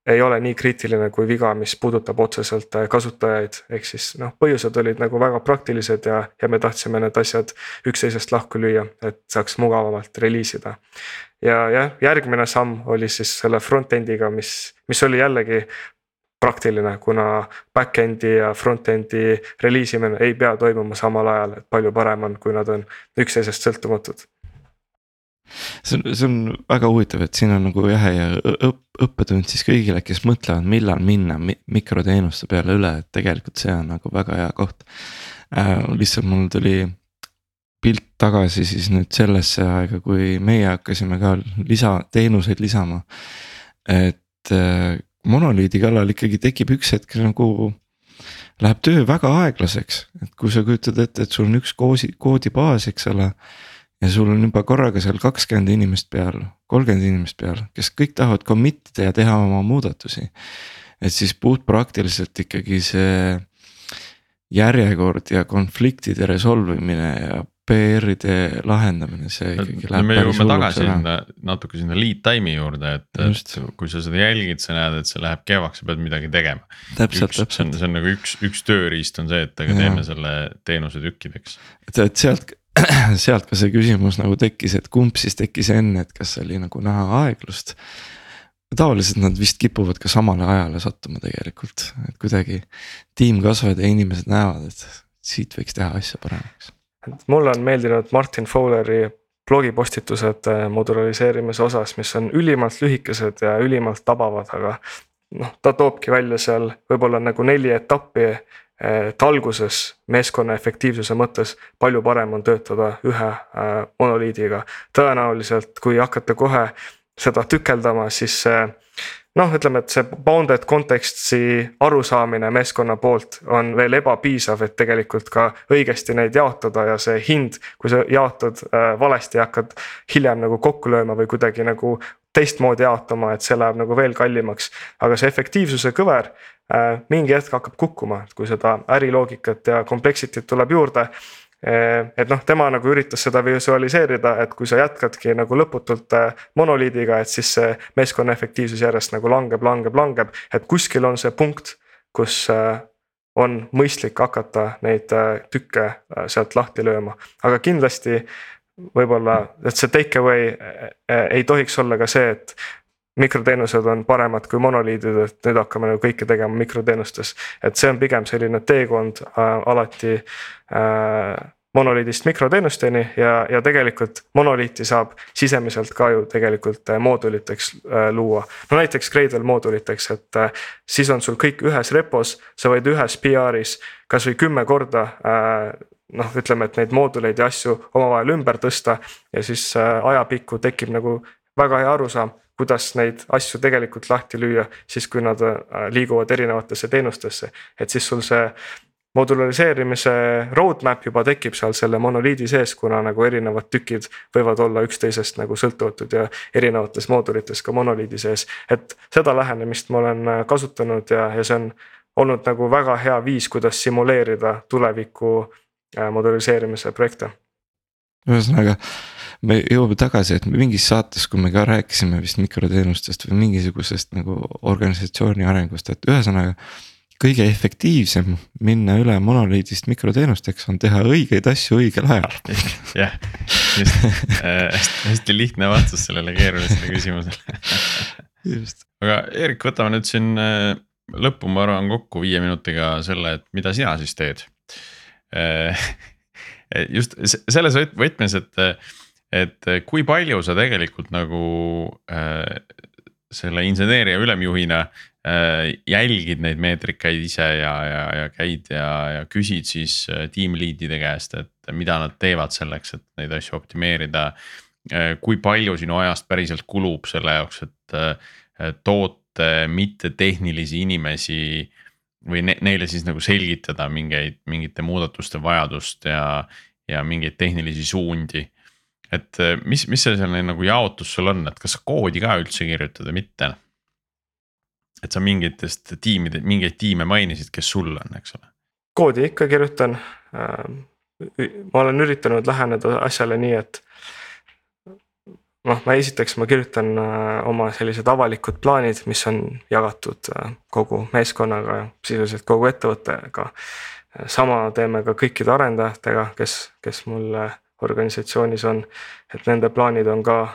ei ole nii kriitiline kui viga, mis puudutab otseselt kasutajaid, ehk siis noh, põhjused olid nagu väga praktilised ja, ja me tahtsime need asjad üksteisest lahku lüüa, et saaks mugavamalt reliisida ja jah, järgmine samm oli siis selle front-end'iga, mis, mis oli jällegi praktiline, kuna back-end'i ja front-end'i reliisimine ei pea toimuma samal ajal, et palju parem on, kui nad on üksteisest sõltumatud. See on, see on väga huvitav, et siin on nagu jahe ja õpp, õppetund siis kõigile, kes mõtlevad, millal minna mikroteenuste peale üle, et tegelikult see on nagu väga hea koht äh,. lihtsalt mul tuli pilt tagasi siis nüüd sellesse aega, kui meie hakkasime ka lisateenuseid lisama. et äh, monoliidi kallal ikkagi tekib üks hetk nagu. Läheb töö väga aeglaseks, et kui sa kujutad ette, et sul on üks koosi, koodibaas, eks ole. Ja sul on juba korraga seal kakskümmend inimest peal, kolmkümmend inimest peal, kes kõik tahavad commit ida ja teha oma muudatusi. et siis puhtpraktiliselt ikkagi see järjekord ja konfliktide resolve imine ja PR-ide lahendamine, see ikkagi läheb me jõuame tagasi sinna natuke sinna lead time'i juurde, et, et kui sa seda jälgid, sa näed, et see läheb kehvaks, sa pead midagi tegema. täpselt, täpselt. see on, nagu üks, üks tööriist on see, et aga teeme selle teenuse tükkideks. et, et sealt, sealt ka see küsimus nagu tekkis, et kumb siis tekkis enne, et kas oli nagu näha aeglust tavaliselt nad vist kipuvad ka samale ajale sattuma tegelikult, et kuidagi tiim kasvab ja inimesed näevad, et siit võiks teha asja paremaks mulle on meeldinud Martin Fowleri blogipostitused äh, modulariseerimise osas, mis on ülimalt lühikesed ja ülimalt tabavad, aga noh, ta toobki välja seal võib-olla nagu neli etappi. Et alguses meeskonna efektiivsuse mõttes palju parem on töötada ühe äh, monoliidiga. tõenäoliselt, kui hakata kohe seda tükeldama, siis see noh, ütleme, et see bounded context'i arusaamine meeskonna poolt on veel ebapiisav, et tegelikult ka õigesti neid jaotada ja see hind, kui sa jaotad äh, valesti, hakkad hiljem nagu kokku lööma või kuidagi nagu teistmoodi jaotama, et see läheb nagu veel kallimaks. aga see efektiivsuse kõver mingi hetk hakkab kukkuma, kui seda äriloogikat ja complexity't tuleb juurde Eh, et noh, tema nagu üritas seda visualiseerida, et kui sa jätkadki nagu lõputult eh, monoliidiga, et siis see meeskonna efektiivsus järjest nagu langeb, langeb, langeb. et kuskil on see punkt, kus on mõistlik hakata neid tükke sealt lahti lööma, aga kindlasti võib-olla, et see take away ei tohiks olla ka see, et mikroteenused on paremad kui monoliidid, et nüüd hakkame nagu kõike tegema mikroteenustes. et see on pigem selline teekond äh, alati äh, monoliidist mikroteenusteni ja, ja tegelikult monoliiti saab sisemiselt ka ju tegelikult äh, mooduliteks äh, luua. no näiteks Gradle mooduliteks, et äh, siis on sul kõik ühes repos, sa võid ühes PR-is kasvõi kümme korda noh, ütleme, et neid mooduleid ja asju omavahel ümber tõsta ja siis ajapikku tekib nagu väga hea arusaam kuidas neid asju tegelikult lahti lüüa, siis kui nad äh, liiguvad erinevatesse teenustesse. et siis sul see modulariseerimise roadmap juba tekib seal selle monoliidi sees, kuna nagu erinevad tükid võivad olla üksteisest nagu sõltumatud ja erinevates moodulites ka monoliidi sees. et seda lähenemist ma olen äh, kasutanud ja, ja see on olnud nagu väga hea viis, kuidas simuleerida tuleviku äh, modulariseerimise projekte. ühesõnaga me jõuame tagasi, et mingis saates, kui me ka rääkisime vist mikroteenustest või mingisugusest nagu organisatsiooni arengust, et ühesõnaga. kõige efektiivsem minna üle monoliidist mikroteenusteks on teha õigeid asju õigel ajal. jah, just äh, hästi, hästi lihtne vastus sellele keerulisele küsimusele just. aga Erik, võtame nüüd siin äh, lõppu, ma arvan kokku viie minutiga selle, et mida sina siis teed äh, just selles võtmes, et et eh, kui palju sa tegelikult nagu äh, selle inseneeria ülemjuhina äh, jälgid neid meetrikaid ise ja, ja, ja käid ja, ja küsid siis tiim lead'ide käest, et mida nad teevad selleks, et neid asju optimeerida äh,. kui palju sinu ajast päriselt kulub selle jaoks, et äh, toote mittetehnilisi inimesi või ne, neile siis nagu selgitada mingeid, mingite muudatuste vajadust ja, ja mingeid tehnilisi suundi et äh, mis, mis see selline nagu jaotus sul on, et kas sa koodi ka üldse kirjutad või mitte? et sa mingitest tiimide, mingeid tiime mainisid, kes sul on, eks ole. koodi ikka kirjutan. Ähm, ma olen üritanud läheneda asjale nii, et noh, ma esiteks ma kirjutan äh, oma sellised avalikud plaanid, mis on jagatud äh, kogu meeskonnaga sisuliselt kogu ettevõttega. sama teeme ka kõikide arendajatega, kes, kes mulle organisatsioonis on. et nende plaanid on ka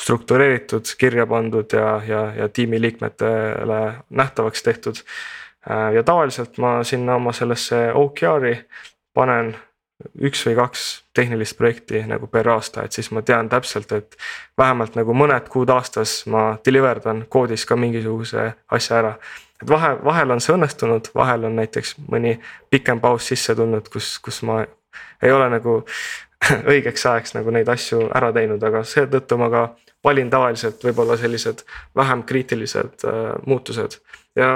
struktureeritud, kirja pandud ja, ja, ja tiimiliikmetele nähtavaks tehtud. Äh, ja tavaliselt ma sinna oma sellesse OKR-i panen üks või kaks tehnilist projekti nagu per aasta, et siis ma tean täpselt, et vähemalt nagu mõned kuud aastas ma deliver dan koodis ka mingisuguse asja ära. et vahe, vahel on see õnnestunud, vahel on näiteks mõni pikem paus sisse tulnud, kus, kus ma ei ole nagu õigeks ajaks nagu neid asju ära teinud, aga seetõttu ma ka valin tavaliselt võib-olla sellised vähem kriitilised äh, muutused. Ja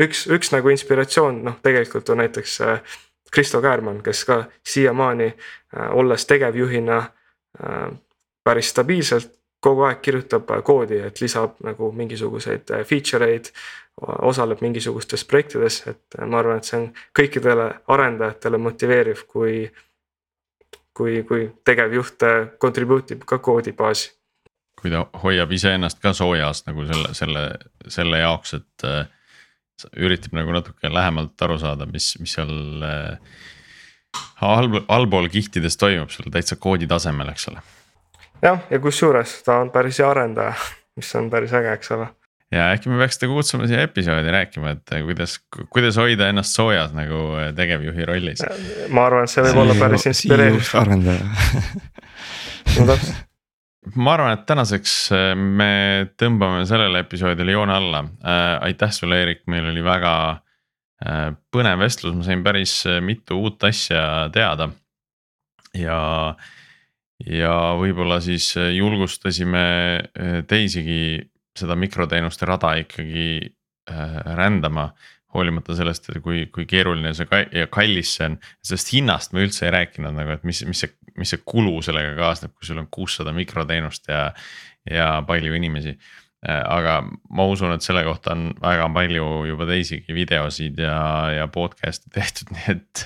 üks, üks nagu inspiratsioon noh, tegelikult on näiteks äh, Kristo Käärmann, kes ka siiamaani äh, olles tegevjuhina äh, päris stabiilselt kogu aeg kirjutab äh, koodi, et lisab nagu mingisuguseid äh, feature eid, osaleb mingisugustes projektides, et ma arvan, et see on kõikidele arendajatele motiveeriv, kui kui, kui tegevjuht contribute ib ka koodibaasi. kui ta hoiab iseennast ka soojas nagu selle, selle, selle jaoks, et äh, üritab nagu natuke lähemalt aru saada, mis, mis seal äh, all, allpool kihtides toimub seal täitsa koodi tasemel, eks ole. jah, ja kusjuures ta on päris hea arendaja, mis on päris äge, eks ole ja äkki me peaks teda kutsuma siia episoodi rääkima, et kuidas, kuidas hoida ennast soojas nagu äh, tegevjuhi rollis. ma arvan, et see võib olla päris inspireeriv. arendaja no täpselt ma arvan, et tänaseks äh, me tõmbame sellele episoodile joone alla äh,. aitäh sulle, Eerik, meil oli väga äh, põnev vestlus, ma sain päris äh, mitu uut asja teada. ja, ja võib-olla siis julgustasime teisigi seda mikroteenuste rada ikkagi äh, rändama. hoolimata sellest, kui, kui keeruline see ka ja kallis see on, sellest hinnast me üldse ei rääkinud nagu, et mis, mis see, mis see kulu sellega kaasneb, kui sul on kuussada mikroteenust ja, ja palju inimesi äh, aga ma usun, et selle kohta on väga palju juba teisigi videosid ja, ja podcast'e tehtud, nii et.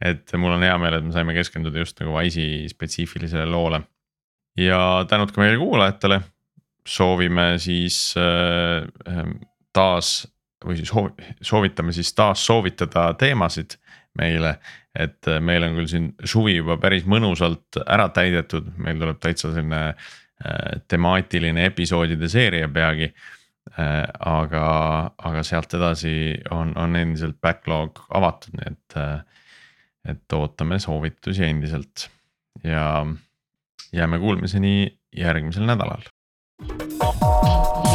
et mul on hea meel, et me saime keskenduda just nagu Wise'i spetsiifilisele loole. ja tänud ka meie kuulajatele, soovime siis äh, ähm, taas või siis soovitame siis taas soovitada teemasid meile. et meil on küll siin suvi juba päris mõnusalt ära täidetud, meil tuleb täitsa selline äh, temaatiline episoodide seeria peagi äh,. aga, aga sealt edasi on, on endiselt backlog avatud, nii et äh,, et ootame soovitusi endiselt ja jääme kuulmiseni järgmisel nädalal. Thank you.